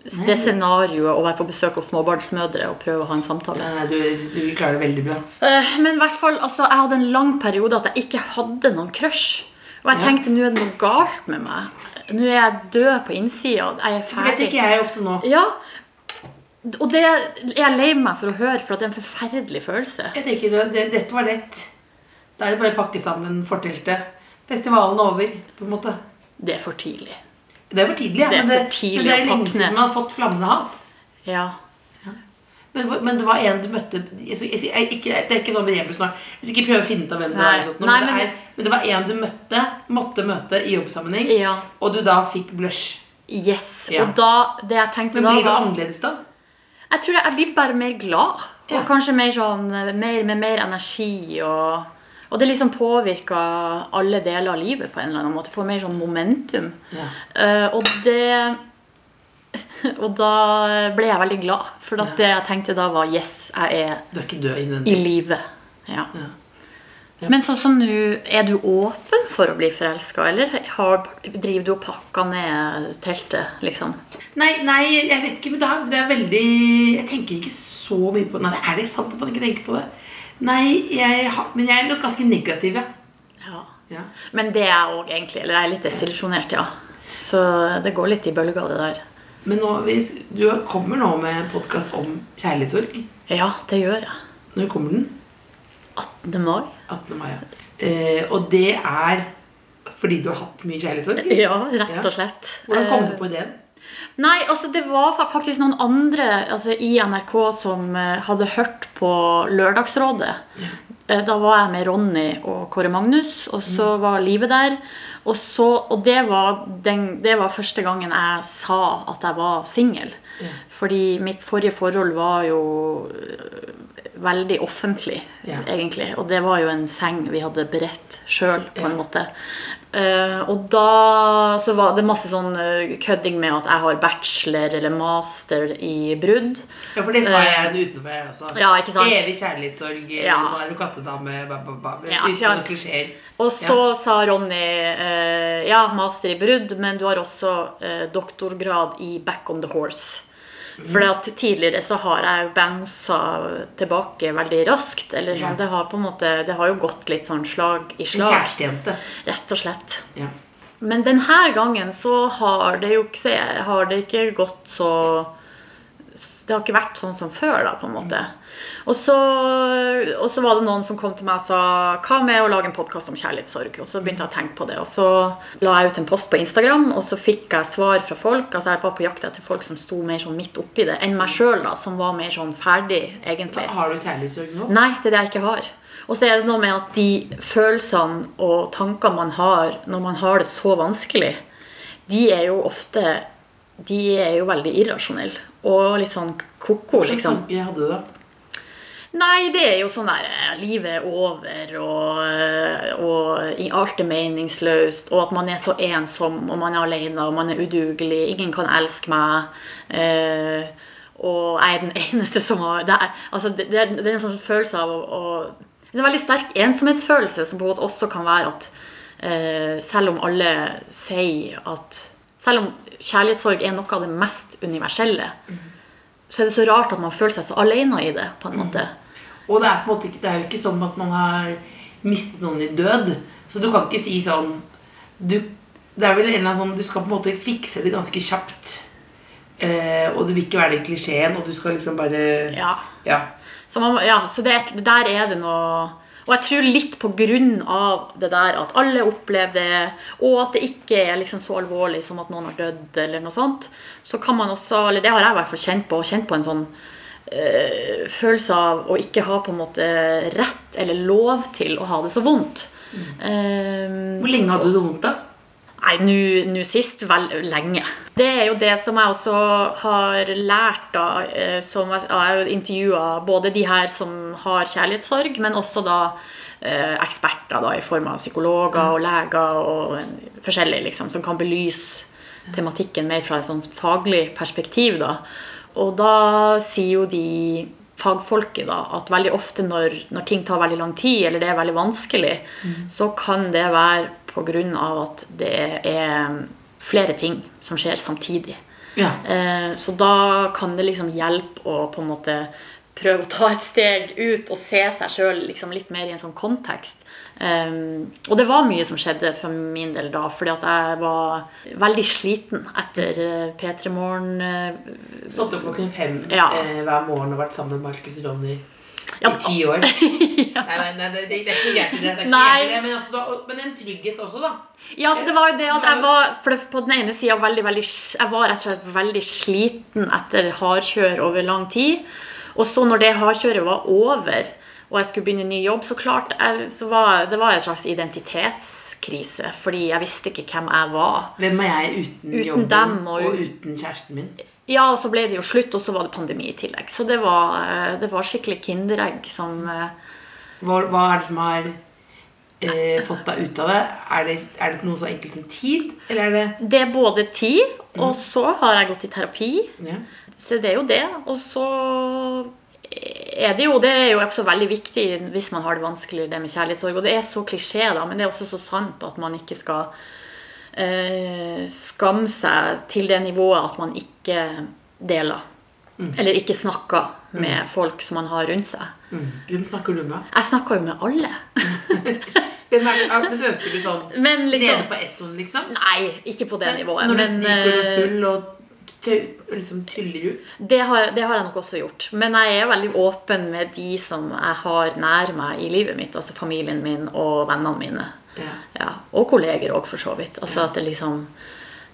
S2: det scenarioet å være på besøk hos småbarnsmødre og prøve å ha en samtale.
S1: Nei, du, du klarer det veldig bra.
S2: Eh, Men i hvert fall, altså, jeg hadde en lang periode at jeg ikke hadde noen crush. Og jeg tenkte nå er det noe galt med meg. Nå er jeg død på innsida. Jeg er
S1: Det vet ikke jeg ofte nå.
S2: Ja, og det er jeg lei meg for å høre, for det er en forferdelig følelse.
S1: Jeg tenker det, Dette var lett. Da er det bare å pakke sammen forteltet. Festivalen er over, på en måte.
S2: Det er for tidlig.
S1: Det er for tidlig, ja.
S2: Det
S1: men,
S2: for tidlig
S1: men det er lenge siden man har fått flammende hals.
S2: Ja.
S1: Men, men det var en du møtte jeg, jeg, jeg, ikke, Det er ikke sånn det rebus nå. Jeg skal ikke prøve å finne ut av hvem det var. Sånt,
S2: Nei,
S1: men, det er, men det var en du møtte, måtte møte i jobbsammenheng,
S2: Ja.
S1: og du da fikk blush.
S2: Yes.
S1: Ja.
S2: Og da, det jeg tenkte
S1: Men blir det annerledes da?
S2: Jeg tror jeg blir bare mer glad. Og kanskje mer sånn, mer, med mer energi. Og, og det liksom påvirka alle deler av livet på en eller annen måte. Får mer sånn momentum.
S1: Ja.
S2: Uh, og det [LAUGHS] Og da ble jeg veldig glad. For at det jeg tenkte da var Yes, jeg er
S1: Du er ikke død
S2: i live. Ja.
S1: Ja.
S2: Men sånn som du, er du åpen for å bli forelska, eller har, driver du og pakker ned teltet, liksom?
S1: Nei, nei, jeg vet ikke, men det er, det er veldig Jeg tenker ikke så mye på Nei, er det sant at man ikke tenker på det? Nei, jeg har, men jeg er nok ganske negativ, ja.
S2: Ja. Men det er jeg òg, egentlig. Eller jeg er litt desillusjonert, ja. Så det går litt i bølger, det der.
S1: Men nå, hvis, du kommer nå med podkast om kjærlighetssorg.
S2: Ja, det gjør jeg.
S1: Når kommer den?
S2: 18. mai.
S1: 18. mai. ja. Eh, og det er fordi du har hatt mye kjærlighetssorg?
S2: Ja, rett og slett.
S1: Hvordan kom
S2: Eh,
S1: du på ideen?
S2: Nei, altså det var faktisk noen andre altså, i NRK som eh, hadde hørt på Lørdagsrådet. Eh, Da var jeg med Ronny og Kåre Magnus, og så var livet der. Og, så, og det, var den, det var første gangen jeg sa at jeg var singel. Fordi mitt forrige forhold var jo øh, veldig offentlig,
S1: Ja.
S2: egentlig. Og det var jo en seng vi hadde beredt sjøl, på en
S1: Ja.
S2: måte. Eh, og da så var det masse sånn eh, kødding med at jeg har bachelor eller master i brudd.
S1: Ja, for det sa jeg utenfor her også.
S2: Ja, ikke sant?
S1: Evig kjærlighetssorg,
S2: Ja.
S1: nå er du kattedame ba, ba, ba,
S2: Ja,
S1: Uten klisjeer.
S2: Og så sa Ronny uh, ja, master i brudd, men du har også doktorgrad i back on the horse. For tidligere så har jeg bounsa tilbake veldig raskt. Eller sånn,
S1: Ja.
S2: det, har på en måte, det har jo gått litt sånn slag i
S1: En
S2: slag.
S1: kjærestejente.
S2: Rett og slett.
S1: Ja.
S2: Men denne gangen så har det jo ikke, har det ikke gått så Det har ikke vært sånn som før, da, på en måte. Og så, og så var det noen som kom til meg og sa Hva med å lage en podkast om kjærlighetssorg? Og så begynte jeg å tenke på det. Og så la jeg ut en post på Instagram, og så fikk jeg svar fra folk. Altså Jeg var på jakt etter folk som sto mer sånn midt oppi det, enn meg sjøl, da, som var mer sånn ferdig, egentlig.
S1: Har du kjærlighetssorg nå?
S2: Nei, det er det jeg ikke har. Og så er det noe med at de følelsene og tankene man har når man har det så vanskelig, de er jo ofte De er jo veldig irrasjonelle. Og litt sånn ko-ko, liksom.
S1: tanker hadde du da?
S2: Nei, det er jo sånn der eh, Livet er over, og, eh, og alt er meningsløst, og at man er så ensom, og man er alene, og man er udugelig. Ingen kan elske meg. Eh, og jeg er den [LAUGHS] eneste som har Det er, altså, det, det er, det er en sånn følelse av å, å Det en veldig sterk ensomhetsfølelse som på en måte også kan være at eh, selv om alle sier at Selv om kjærlighetssorg er noe av det mest universelle, så er det så rart at man føler seg så alene i det, på en måte.
S1: Og det er på en måte ikke, det er jo ikke sånn at man har mistet noen i død. Så du kan ikke si sånn du, Det er vel en eller annen sånn Du skal på en måte fikse det ganske kjapt. Eh, og du vil ikke være den klisjeen, og du skal liksom bare
S2: Ja.
S1: ja.
S2: Så, man, ja, så det, er- der er det noe Og jeg tror litt på grunn av det der at alle opplever det, og at det ikke er liksom så alvorlig som at noen har dødd, eller noe sånt, så kan man også Eller det har jeg i hvert fall kjent på, kjent på en sånn øh, følelse av å ikke ha på en måte rett eller lov til å ha det så vondt. Eh,
S1: Hvor lenge hadde du det vondt, da?
S2: Nei, nå- sist vel lenge. Det er jo det som jeg også har lært da, eh, som jeg, har intervjua både de her som har kjærlighetssorg, men også da eh, eksperter da, i form av psykologer og leger og forskjellige liksom, som kan belyse tematikken mer fra et sånt faglig perspektiv. da. Og da sier jo de fagfolket da, at veldig ofte når, når ting tar veldig lang tid, eller det er veldig vanskelig, så kan det være pga. at det er flere ting som skjer samtidig.
S1: Ja.
S2: Eh, så da kan det liksom hjelpe å på en måte prøve å ta et steg ut og se seg sjøl liksom litt mer i en sånn kontekst. Um, og det var mye som skjedde for min del da, fordi at jeg var veldig sliten etter uh, P3 Morgen. eh,
S1: Stått opp klokken fem
S2: Ja.
S1: eh, hver morgen og vært sammen med Markus og Ronny
S2: Ja,
S1: i ti år. [LAUGHS] Nei, nei, nei det, det er ikke greit i det. det, det men, altså, da, men en trygghet også, da.
S2: Ja, så det var jo det at jeg var for På den ene sida veldig, veldig Jeg var rett og slett veldig sliten etter hardkjør over lang tid. Og så når det hardkjøret var over, og jeg skulle begynne en ny jobb, så klart jeg, så var, det var en slags livskrise, fordi jeg visste ikke hvem jeg var.
S1: Hvem er jeg uten,
S2: Uten
S1: jobben
S2: dem og-
S1: og uten kjæresten min?
S2: Ja, og så ble det jo slutt, og så var det pandemi i tillegg. Så det var, eh, det var skikkelig kinderegg som eh,
S1: Hva, hva er det som har eh, fått deg ut av det? Er, det? er det noe så enkelt som tid? Eller er det
S2: Det er både tid, og så har jeg gått i terapi.
S1: ja.
S2: Så det er jo det. Og så er det jo Det er jo også veldig viktig hvis man har det vanskelig, det med kjærlighetssorg. Og det er så klisjé, da, men det er også så sant at man ikke skal eh, skamme seg til det nivået at man ikke deler. Eller ikke snakker med folk som man har rundt seg.
S1: mm. Hvem snakker du med?
S2: Jeg snakker jo med alle. [LAUGHS]
S1: Hvem er det? Ja, Ønsker du sånn
S2: Men liksom
S1: nede på S-en, liksom?
S2: Nei, ikke på det nivået.
S1: Når
S2: Men
S1: du drikker deg
S2: eh,
S1: full og liksom tyller ut?
S2: det har, det har jeg nok også gjort. Men jeg er veldig åpen med de som jeg har nær meg i livet mitt. Altså familien min og vennene mine.
S1: Ja.
S2: Ja, og kolleger òg, for så vidt. Altså at det liksom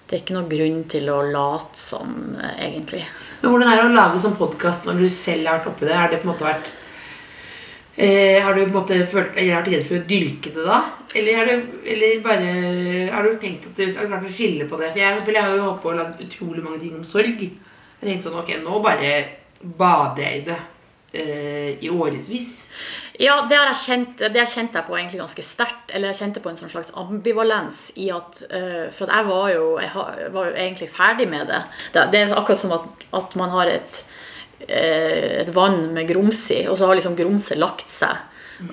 S2: Det er ikke noen grunn til å late som, eh, egentlig.
S1: Men hvordan er det å lage sånn podkast når du selv har vært oppi det? Har det på en måte vært eh, Har du på en måte følt eller vært redd for å dyrke det da? Eller, har du, eller bare Har du tenkt at du har klart å skille på det? For jeg, jeg har jo holdt på å lage utrolig mange ting om sorg. Jeg tenkte sånn Ok, nå bare bader jeg i det eh, i årevis.
S2: Ja, det har jeg kjent Det har kjent jeg på egentlig ganske sterkt. Eller jeg kjente på en sånn slags ambivalens i at uh, For at jeg var jo, jeg var jo egentlig ferdig med det. Det, er akkurat som at, at man har et, et vann med grums i, og så har liksom grumset lagt seg.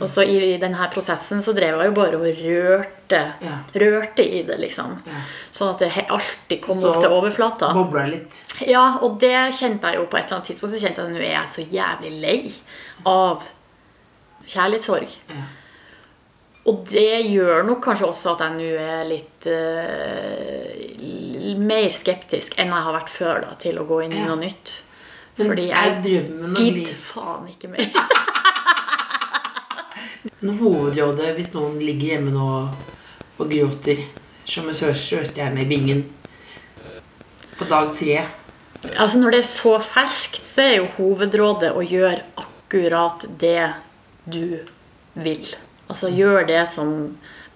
S2: Og så i denne prosessen så drev jeg jo bare og rørte,
S1: Ja.
S2: rørte i det, liksom.
S1: Ja.
S2: Sånn at det alltid kom
S1: Så
S2: opp til overflata.
S1: Bobla litt.
S2: Ja, og det kjente jeg jo på et eller annet tidspunkt. Så kjente jeg at nå er jeg så jævlig lei av kjærlighetssorg.
S1: Ja.
S2: Og det gjør nok kanskje også at jeg nå er litt uh, mer skeptisk enn jeg har vært før da, til å gå inn i noe nytt. Fordi jeg gidder faen ikke mer. [LAUGHS]
S1: Men hovedrådet hvis noen ligger hjemme nå og gråter som en sjø- sjøstjerne i bingen på dag tre
S2: altså Når det er så ferskt, så er jo hovedrådet å gjøre akkurat det du vil. Altså gjør det som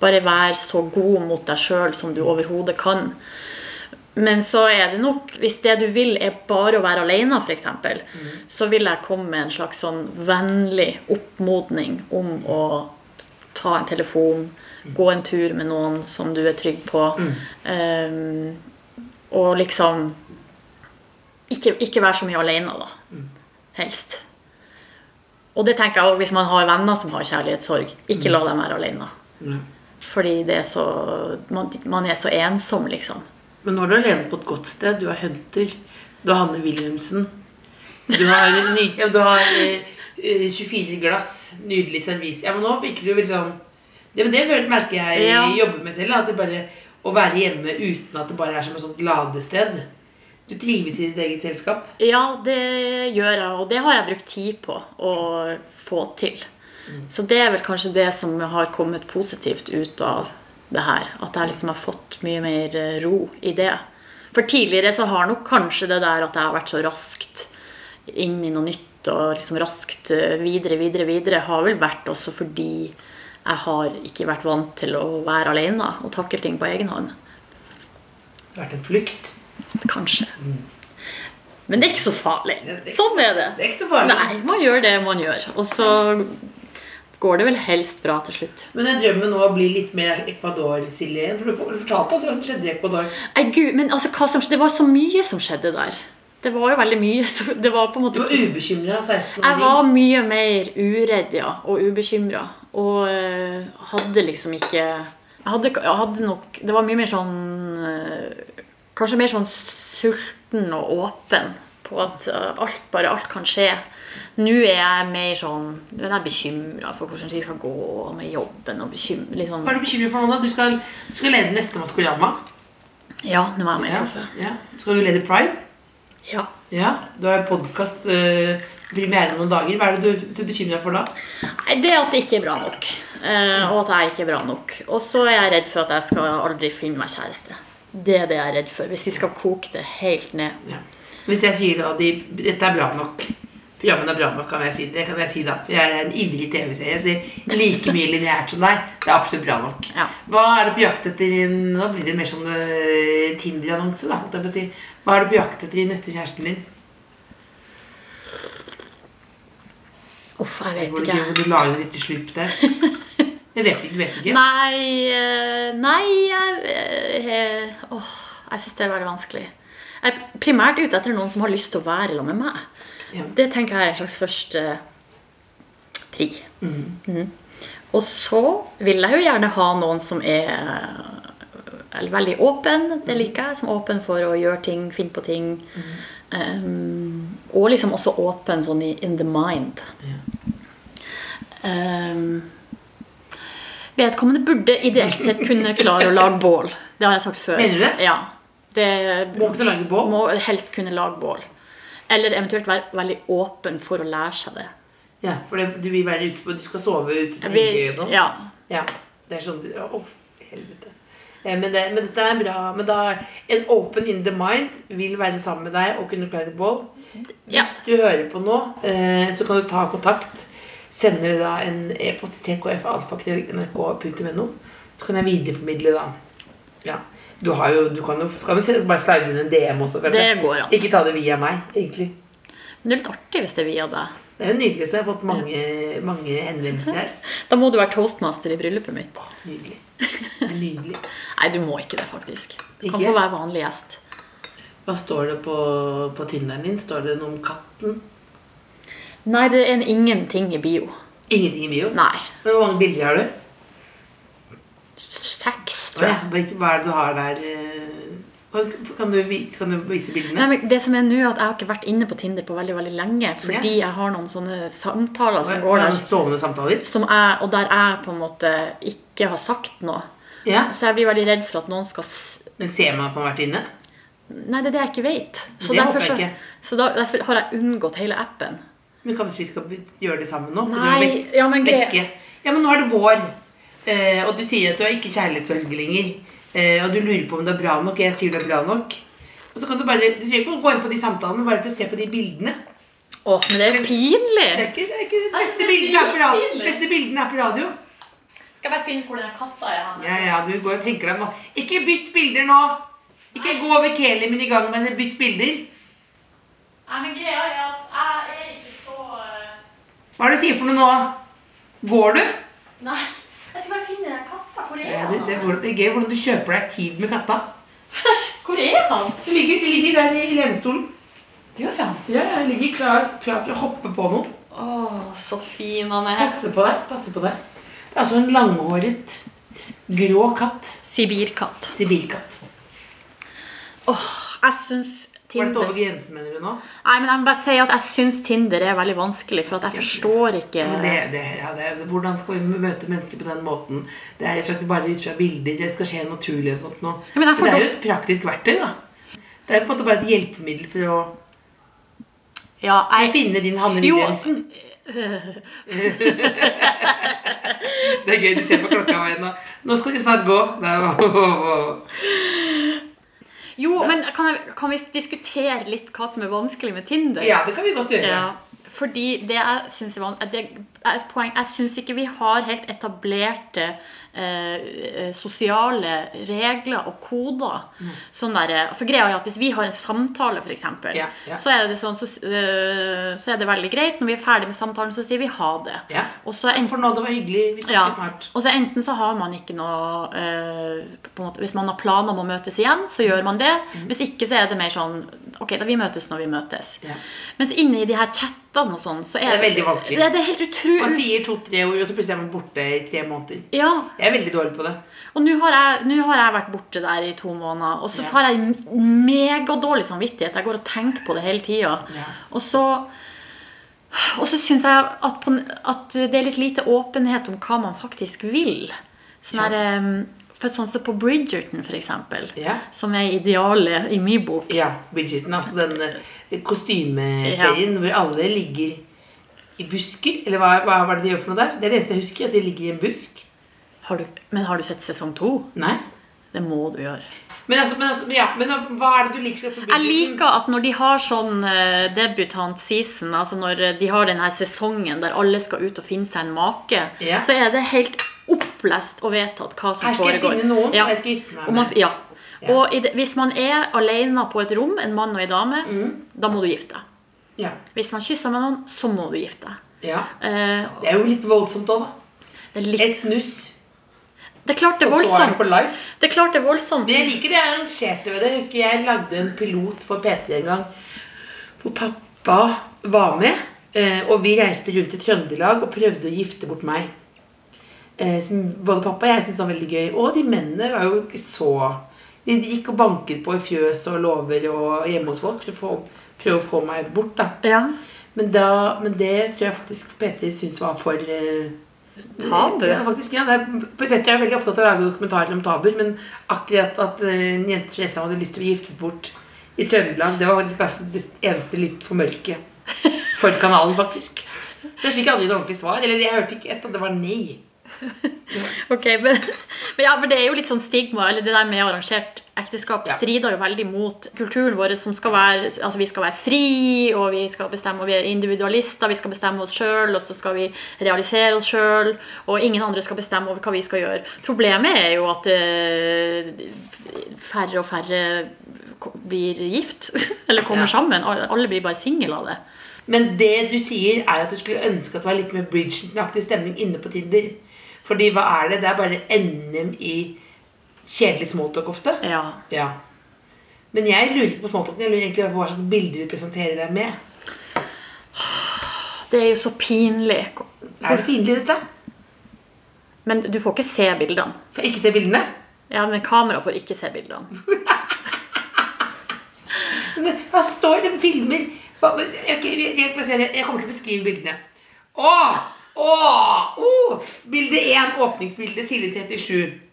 S2: Bare vær så god mot deg sjøl som du overhodet kan. Men så er det nok Hvis det du vil, er bare å være alene, f.eks., mm. så vil jeg komme med en slags sånn vennlig oppmodning om å ta en telefon, gå en tur med noen som du er trygg på. Um, og liksom ikke, ikke være så mye alene, da. Helst. Og det tenker jeg også hvis man har venner som har kjærlighetssorg. Ikke la dem være alene. Fordi det er så man, man er så ensom, liksom.
S1: Men nå er du alene på et godt sted. Du har Hunter. Du har Hanne Wilhelmsen. Du har, ny, [LAUGHS] du har eh, eh, 24 glass. Nydelig servis. Ja, men nå virker jo veldig sånn det, men det merker jeg
S2: Ja.
S1: jobber med selv. At det bare Å være hjemme uten at det bare er som et sånt ladested. Du trives i ditt eget selskap.
S2: Ja, det gjør jeg, og det har jeg brukt tid på å få til. Så det er vel kanskje det som har kommet positivt ut av det her. At jeg liksom har fått mye mer eh, ro i det. For tidligere så har nok kanskje det der at jeg har vært så raskt inn i noe nytt og liksom raskt eh, videre, videre, videre, har vel vært også fordi jeg har ikke vært vant til å være alene og takle ting på egen hånd.
S1: Det har vært en flukt.
S2: Kanskje. Men det er ikke så farlig. Sånn er det.
S1: Det er ikke så farlig.
S2: Nei, man gjør det man gjør. Og så går det vel helst bra til slutt.
S1: Men er drømmen nå å bli litt mer Ecuador, Silje? For du for- du fortalte aldri hva som skjedde i Ecuador.
S2: Nei, gud, men altså, som, det var så mye som skjedde der. Det var jo veldig mye. [LAUGHS] Det var på en
S1: Du var ubekymra 16 år.
S2: Jeg var mye mer uredd, ja, og ubekymra. Og eh, hadde liksom ikke jeg hadde, jeg hadde nok Det var mye mer sånn eh, Kanskje mer sånn sulten og åpen på at eh, alt, bare alt kan skje. Nå er jeg mer sånn er bekymra for hvordan de skal gå med jobben. og bekym- litt sånn,
S1: Hva er du bekymret for nå, da? Du skal, du skal lede neste Maskorama.
S2: Ja, nå er jeg med i
S1: Ja.
S2: kaffe.
S1: Ja. Skal du lede Pride?
S2: Ja.
S1: Ja. Du har podkast uh, premiere noen dager. Hva er det du er bekymra for da?
S2: Nei, Det at det ikke er bra nok. eh, og at jeg ikke er bra nok. Og så er jeg redd for at jeg skal aldri finne meg kjæreste. Det er det jeg er redd for. Hvis vi skal koke det helt ned.
S1: Ja. Hvis jeg sier da de, dette er bra nok, Programmene er bra nok, kan jeg si. Det kan jeg si da. Jeg er en ivrig TV-serie. Jeg ser like mye lineært som deg. Det er absolutt bra nok.
S2: Ja.
S1: Hva er du på jakt etter i Nå blir det mer sånn uh, Tinder-annonse, da. holdt jeg på å si. Hva er du på jakt etter i neste kjæresten din?
S2: Uff, jeg vet ikke.
S1: hvor du la inn litt slutt der. Jeg vet ikke, du vet ikke?
S2: Nei eh, Nei, jeg eh, Åh, jeg syns det er veldig vanskelig. Jeg er primært ute etter noen som har lyst til å være sammen med meg.
S1: Ja.
S2: Det tenker jeg er en slags første pri. Mhm. Og så vil jeg jo gjerne ha noen som er veldig åpen. Det liker jeg. Som er åpen for å gjøre ting, finne på ting. Um, og liksom også åpen sånn i in the mind. Um, vedkommende burde ideelt sett kunne klare å lage bål. Det har jeg sagt før.
S1: Mener du det?
S2: Ja. Det
S1: Må kunne lage bål?
S2: må helst kunne lage bål. Eller eventuelt være veldig åpen for å lære seg det.
S1: Ja, for det, du vil være ute på Du skal sove ute i sengetøy og sånn?
S2: ja.
S1: Ja, det er sånn du Å, helvete. Eh, Men, det, men dette er bra. Men da En open in the mind vil være sammen med deg og kunne klare bål.
S2: Ja.
S1: Hvis du hører på nå, eh, så kan du ta kontakt. Sender du da en e-post til tkfalfakrøll.nrk.no, så kan jeg videreformidle da. Ja. Du har jo Du kan jo kan vi se- bare slide inn en DM også, kanskje.
S2: Det går an.
S1: Ikke ta det via meg, egentlig.
S2: Men det er litt artig hvis det er via deg.
S1: Det er jo nydelig, så jeg har fått mange, mange henvendelser her.
S2: Da må du være toastmaster i bryllupet mitt.
S1: Nydelig. Nydelig. [LAUGHS]
S2: Nei, du må ikke det, faktisk. Du kan få være vanlig gjest.
S1: Hva står det på, på Tinderen din? Står det noe om katten?
S2: Nei, det er en ingenting i bio.
S1: Ingenting i bio?
S2: Nei.
S1: Men Hvor mange bilder har du?
S2: Seks, tror jeg.
S1: Hva er det du har der? eh? Kan du, kan du vise bildene?
S2: Nei, men det som er nå, at jeg har ikke vært inne på Tinder på veldig veldig lenge. Fordi jeg har noen sånne samtaler som går der,
S1: Sovende samtaler?
S2: som jeg, og der jeg på en måte ikke har sagt noe.
S1: Ja.
S2: Så jeg blir veldig redd for at noen skal
S1: Men ser man at man har vært inne?
S2: Nei, det er det jeg ikke vet. Så, derfor, så, så da, derfor har jeg unngått hele appen.
S1: Men kanskje vi skal gjøre det sammen nå?
S2: Nei, ja, men.
S1: Ja, men nå er det vår. Eh, og du sier at du er ikke kjærlighetsfølge lenger. Eh, og du lurer på om det er bra nok. Jeg sier det er bra nok. Og så kan du bare Du trenger ikke gå inn på de samtalene, bare for å se på de bildene.
S2: Åh, men det er jo
S1: Det er ikke, det er ikke
S2: Nei,
S1: beste
S2: det er
S1: bildene er på radio. beste bildene er på radio.
S2: Skal jeg bare finne hvor den katta er. hen?
S1: Ja, ja, du går og tenker deg nå. Ikke bytt bilder nå! Ikke gå over Kelimen i gang men. Bytt bilder.
S2: Nei, men greia er at jeg er ikke så eh,
S1: Hva er det du sier for noe nå? Går du?
S2: Nei, jeg skal bare finne er
S1: Ja, det, det, er- det er gøy hvordan du kjøper deg tid med katta.
S2: Hvor er han?
S1: De ligger, de ligger der i lenestolen.
S2: Gjør han?
S1: Ja, jeg ligger klar, klar for å hoppe på noe.
S2: Åh, så fin han er.
S1: Passe på deg. passe på deg. Det er altså en langhåret, grå katt.
S2: Sibirkatt.
S1: Sibirkatt.
S2: Åh, jeg syns
S1: Var dette
S2: Tinder
S1: over grensen, mener du nå?
S2: Nei, men jeg må bare si at jeg syns Tinder er veldig vanskelig, for at jeg forstår ikke
S1: Men det, det, ja, det, hvordan skal vi møte mennesker på den måten? Det er et slags bare ut fra bilder. Det skal skje naturlig og sånt noe.
S2: Ja, jeg
S1: det er jo et praktisk verktøy, da. Det er på en måte bare et hjelpemiddel for å,
S2: Ja,
S1: for å
S2: jeg
S1: finne din Hanne Wilhelmsen. [LAUGHS] Det er gøy, du ser på klokka nå. Nå skal de snart gå.
S2: Jo, men kan, jeg, kan vi diskutere litt hva som er vanskelig med Tinder?
S1: Ja, det kan vi godt gjøre.
S2: Ja, fordi det jeg syns er van- det er et poeng Jeg syns ikke vi har helt etablerte eh, eh, sosiale regler og koder. Sånn der, eh, for greia er at Hvis vi har en samtale, f.eks.,
S1: yeah, yeah.
S2: så, det sånn, så, uh, så er det veldig greit. Når vi er ferdig med samtalen, så sier vi ha det. Yeah. Enten
S1: For nå, det var hyggelig. Vi snakkes
S2: ja.
S1: snart.
S2: Og så enten så har man ikke noe uh, måte, Hvis man har planer om å møtes igjen, så gjør man det. Hvis ikke så er det mer sånn Ok, da vi møtes når vi møtes.
S1: Mm.
S2: Mens inne i de her chattene og sånn, så er
S1: Det er veldig vanskelig.
S2: Det, det er helt
S1: Man sier to-tre ord, og så plutselig er man borte i tre måneder.
S2: Ja,
S1: Jeg er veldig dårlig på det.
S2: og nå har, jeg, har jeg vært borte der i to måneder, og så
S1: Ja.
S2: har jeg megadårlig samvittighet. Jeg går og tenker på det hele tida.
S1: Ja.
S2: Og så og så syns jeg at, på, at det er litt lite åpenhet om hva man faktisk vil. Sånn
S1: Ja.
S2: der, for sånn som på Bridgerton, for eksempel,
S1: Ja.
S2: som er idealet i min bok.
S1: Ja, Bridgerton, altså den kostymeserien kostymeserien hvor alle ligger i busker. Eller hva, hva var det de gjør for noe der? Det er det eneste jeg husker, at de ligger i en busk.
S2: Har du, men har du sett sesong to?
S1: Nei.
S2: Det må du gjøre.
S1: Men, altså, men, altså, ja, men hva er det du liker?
S2: Jeg liker at når de har sånn uh, debutant season, altså når eh, de har denne sesongen der alle skal ut og finne seg en make,
S1: Ja.
S2: så er det helt opplest og vedtatt hva som foregår.
S1: Her skal jeg finne noen,
S2: Ja.
S1: jeg skal gifte meg
S2: man,
S1: med.
S2: ja.
S1: Ja.
S2: Og det, hvis man er alene på et rom, en mann og en dame,
S1: Mm.
S2: da må du gifte deg.
S1: Ja.
S2: Hvis man kysser med noen, så må du gifte deg.
S1: ja.
S2: Uh,
S1: Det er jo litt voldsomt òg, da.
S2: det, litt,
S1: Et nuss,
S2: det er klart det er voldsomt. Det er klart det er voldsomt.
S1: Men jeg liker det jeg arrangerte ved det. Jeg husker jeg lagde en pilot for P3 en gang hvor pappa var med. eh, Og vi reiste rundt i Trøndelag og prøvde å gifte bort meg. Eh, Som både pappa og jeg syntes var veldig gøy. Og de mennene var jo ikke så De gikk og banket på i fjøs og låver og hjemme hos folk for å få, prøve å få meg bort. da
S2: Ja.
S1: Men, da, men det tror jeg faktisk P3 syntes var for eh,
S2: Tabu?
S1: Ja, faktisk, ja. Er, Petter er veldig opptatt av å lage dokumentarer om tabuer, men akkurat at eh, en jente fra Jessheim hadde lyst til å bli giftet bort i Trøndelag, det var faktisk kanskje det eneste litt for mørke for kanalen, faktisk. Så jeg fikk aldri noe ordentlig svar. Eller jeg hørte ikke ett, og det var nei. [LAUGHS]
S2: Ok, men, men ja, for det er jo litt sånn stigma, eller det der med arrangert ekteskap strider jo veldig mot kulturen vår som skal være Altså vi skal være fri, og vi skal bestemme, og vi er individualister, vi skal bestemme oss sjøl, og så skal vi realisere oss sjøl, og ingen andre skal bestemme over hva vi skal gjøre. Problemet er jo at eh, færre og færre blir gift, [LAUGHS] eller kommer
S1: Ja.
S2: sammen. Alle blir bare single av det.
S1: Men det du sier, er at du skulle ønske at det var litt mer Bridgerton-aktig stemning inne på Tinder. Fordi hva er det? Det er bare NM i kjedelig smalltalk ofte.
S2: Ja.
S1: Ja. Men jeg lurer ikke på smalltalken. Jeg lurer egentlig på hva slags bilder du presenterer deg med.
S2: Det er jo så pinlig.
S1: Er det pinlig, dette?
S2: Men du får ikke se bildene.
S1: Får jeg ikke se bildene?
S2: Ja, men kamera får ikke se bildene. [LAUGHS]
S1: Men Hva står det filmer jeg kommer til å beskrive bildene. Åh! Åh! Oh! Bilde 1, åpningsbilde, side 37.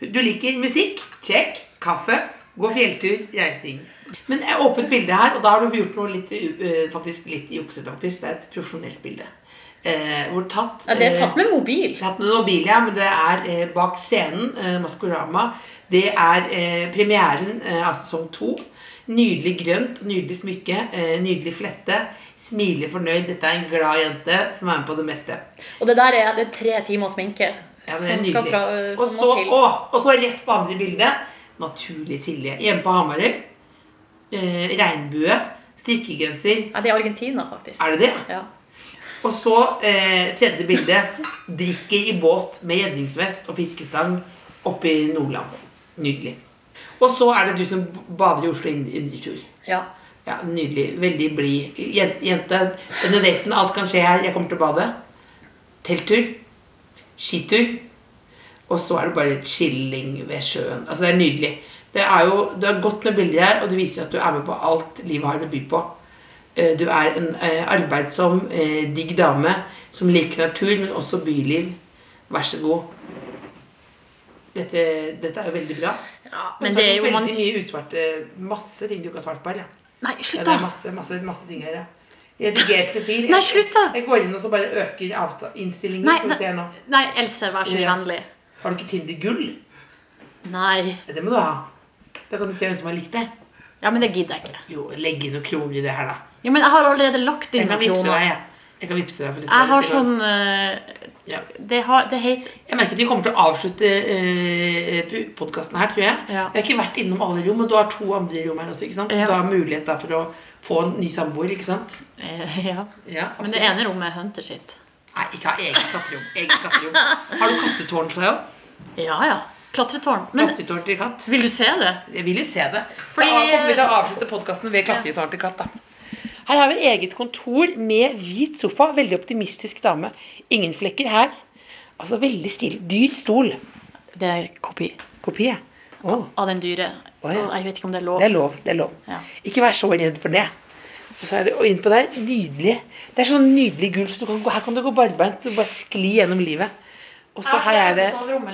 S1: Du liker musikk? Check. Kaffe. Gå fjelltur. Reising. Men jeg åpent bilde her, og da har du gjort noe litt, uh, faktisk litt juksete. faktisk. Det er et profesjonelt bilde. Eh, hvor tatt
S2: Ja, det er
S1: eh,
S2: tatt med mobil.
S1: Tatt med mobil, ja, men det er eh, bak scenen, eh, Maskorama. Det er eh, premieren eh, av sesong to. Nydelig grønt, nydelig smykke, eh, nydelig flette. Smiler fornøyd. Dette er en glad jente som er med på det meste.
S2: Og det der er, det er tre timer sminke.
S1: Ja,
S2: som skal fra, øh,
S1: og, så, å, og så rett på andre bildet. Naturlig Silje. Hjemme på Hamarøy. Eh, regnbue. Strikkegenser.
S2: Ja, det er Argentina, faktisk.
S1: Er det det?
S2: Ja.
S1: Og så eh, tredje bilde. Drikker i båt med redningsvest og fiskestang oppe i Nordland. Nydelig. Og så er det du som bader i Oslo indretur.
S2: ja.
S1: Ja, nydelig. Veldig blid jente. Denne daten, alt kan skje her. Jeg kommer til å bade. Telttur. Skitur. Og så er det bare chilling ved sjøen. Altså, det er nydelig. Det er jo, Du har godt med bilder her, og du viser at du er med på alt livet har å by på. Eh, Du er en eh, arbeidsom, eh, digg dame som liker natur, men også byliv. Vær så god. Dette, dette er jo veldig bra.
S2: ja. Men det er jo
S1: veldig
S2: man...
S1: mye utsvarte. Masse ting du ikke har svart på her. Ja.
S2: Nei,
S1: Ja,
S2: slutt,
S1: det er masse, masse, masse ting her, ja. Rediger profil.
S2: Nei, slutt da!
S1: Jeg går inn og så bare øker innstillingen.
S2: Nei,
S1: Skal vi se nå.
S2: Nei, Else, vær så
S1: Ja.
S2: vennlig.
S1: Har du ikke Tinder gull?
S2: Nei.
S1: Det må du ha. Da kan du se hvem som har likt det.
S2: Ja, men det gidder jeg ikke.
S1: Jo, legg inn noen kroner i det her, da.
S2: Jo, men jeg har allerede lagt inn noen
S1: deg,
S2: kroner.
S1: jeg. Jeg kan vippse deg for litt.
S2: Jeg har sånn uh,
S1: ja.
S2: Det, har, det heter
S1: Jeg merker at vi kommer til å avslutte uh, podkasten her, tror jeg.
S2: Ja.
S1: Vi har ikke vært innom alle rom, og du har to andre rom her også. ikke sant? Så
S2: Ja.
S1: du har mulighet da for å få en ny samboer, ikke sant?
S2: eh, Ja.
S1: Ja,
S2: Men det ene rommet er Hunter sitt.
S1: Nei, ikke ha eget katterom. Eget katterom. Har du kattetårn, òg?
S2: Ja, ja. Klatretårn. Men
S1: Klatretårn til katt.
S2: vil du se det?
S1: Jeg vil jo se det.
S2: Fordi-
S1: da kommer vi til å avslutte podkasten ved klatretårn til katt. da. Her har vi et eget kontor med hvit sofa. Veldig optimistisk dame. Ingen flekker her. Altså veldig stille. Dyr stol.
S2: Det er kopi
S1: Kopi, ja. Oh.
S2: av den dyre.
S1: Oh, ja.
S2: Jeg vet ikke om det er lov.
S1: det er lov. det er lov.
S2: Ja.
S1: Ikke vær så redd for det. Og så er det og innpå der, nydelig. Det er sånn nydelig gull, så kan gå, her kan du gå barbeint og bare skli gjennom livet. Og så her er det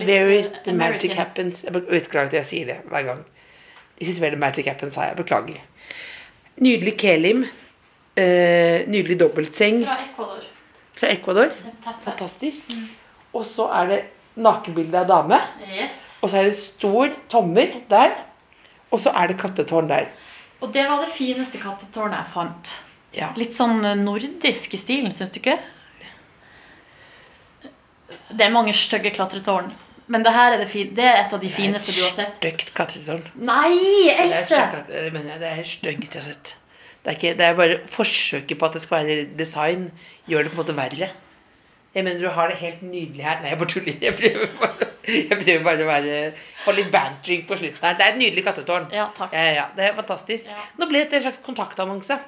S1: There is the magic happens. Jeg beklager at jeg sier det hver gang. This is where the magic happens, sa jeg. Beklager. Nydelig kelim. Eh, nydelig dobbeltseng
S2: Fra Ecuador.
S1: fra Ecuador. Fantastisk. Og så er det nakenbilde av dame.
S2: Yes.
S1: Og så er det stor tommer der. Og så er det kattetårn der.
S2: Og det var det fineste kattetårnet jeg fant.
S1: Ja.
S2: Litt sånn eh, nordisk i stilen, syns du ikke? Det er mange stygge klatretårn. Men det her er, det, det er et av de fineste du har sett.
S1: Det er,
S2: Else!
S1: stygt, det Nei, Else! det er stygt jeg har sett. Det er, ikke, det er bare forsøket på at det skal være design, gjør det på en måte verre. Jeg mener du har det helt nydelig her. Nei, jeg bare tuller. Jeg prøver bare, jeg prøver bare å være få litt bantering på slutten her. Det er et nydelig kattetårn.
S2: Ja, takk.
S1: Ja, ja. Det er fantastisk.
S2: Ja.
S1: Nå ble det en slags kontaktannonse.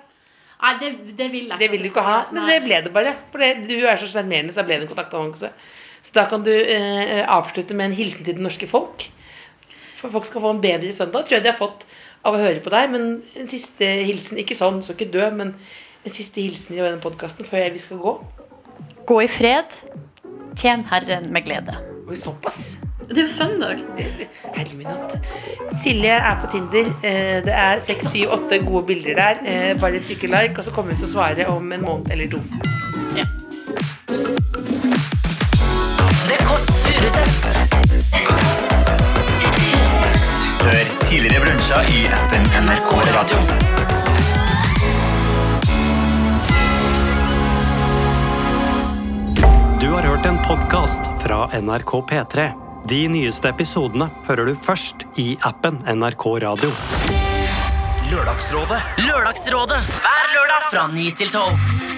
S2: Nei, det, det vil jeg
S1: Det vil du ikke ha, men det ble det bare. For det, du er så sjarmerende, så da ble det en kontaktannonse. Så da kan du eh, avslutte med en hilsen til det norske folk. For folk skal få en bedre søndag, tror jeg de har fått av å høre på deg. Men en siste hilsen, ikke sånn, så ikke dø, men en siste hilsen i denne podkasten før vi skal gå.
S2: Gå i fred. Tjen Herren med glede.
S1: Oi, såpass.
S2: Det er jo søndag.
S1: Herre min hatt. Silje er på Tinder. Eh, Det er seks, syv, åtte gode bilder der. Eh, Bare trykke like, og så kommer hun til å svare om en måned eller to.
S2: Ja.
S5: Hør tidligere brunsjer i appen NRK Radio.
S6: Podkast fra NRK P3. De nyeste episodene hører du først i appen NRK Radio.
S5: Lørdagsrådet
S3: Lørdagsrådet hver lørdag fra 9 til 12.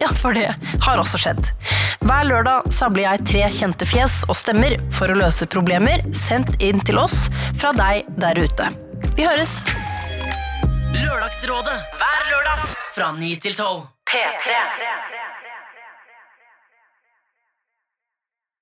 S7: Ja, for det har også skjedd. Hver lørdag samler jeg tre kjente fjes og stemmer for å løse problemer sendt inn til oss fra deg der ute. Vi høres!
S3: Lørdagsrådet hver lørdag fra 9 til 12. P3.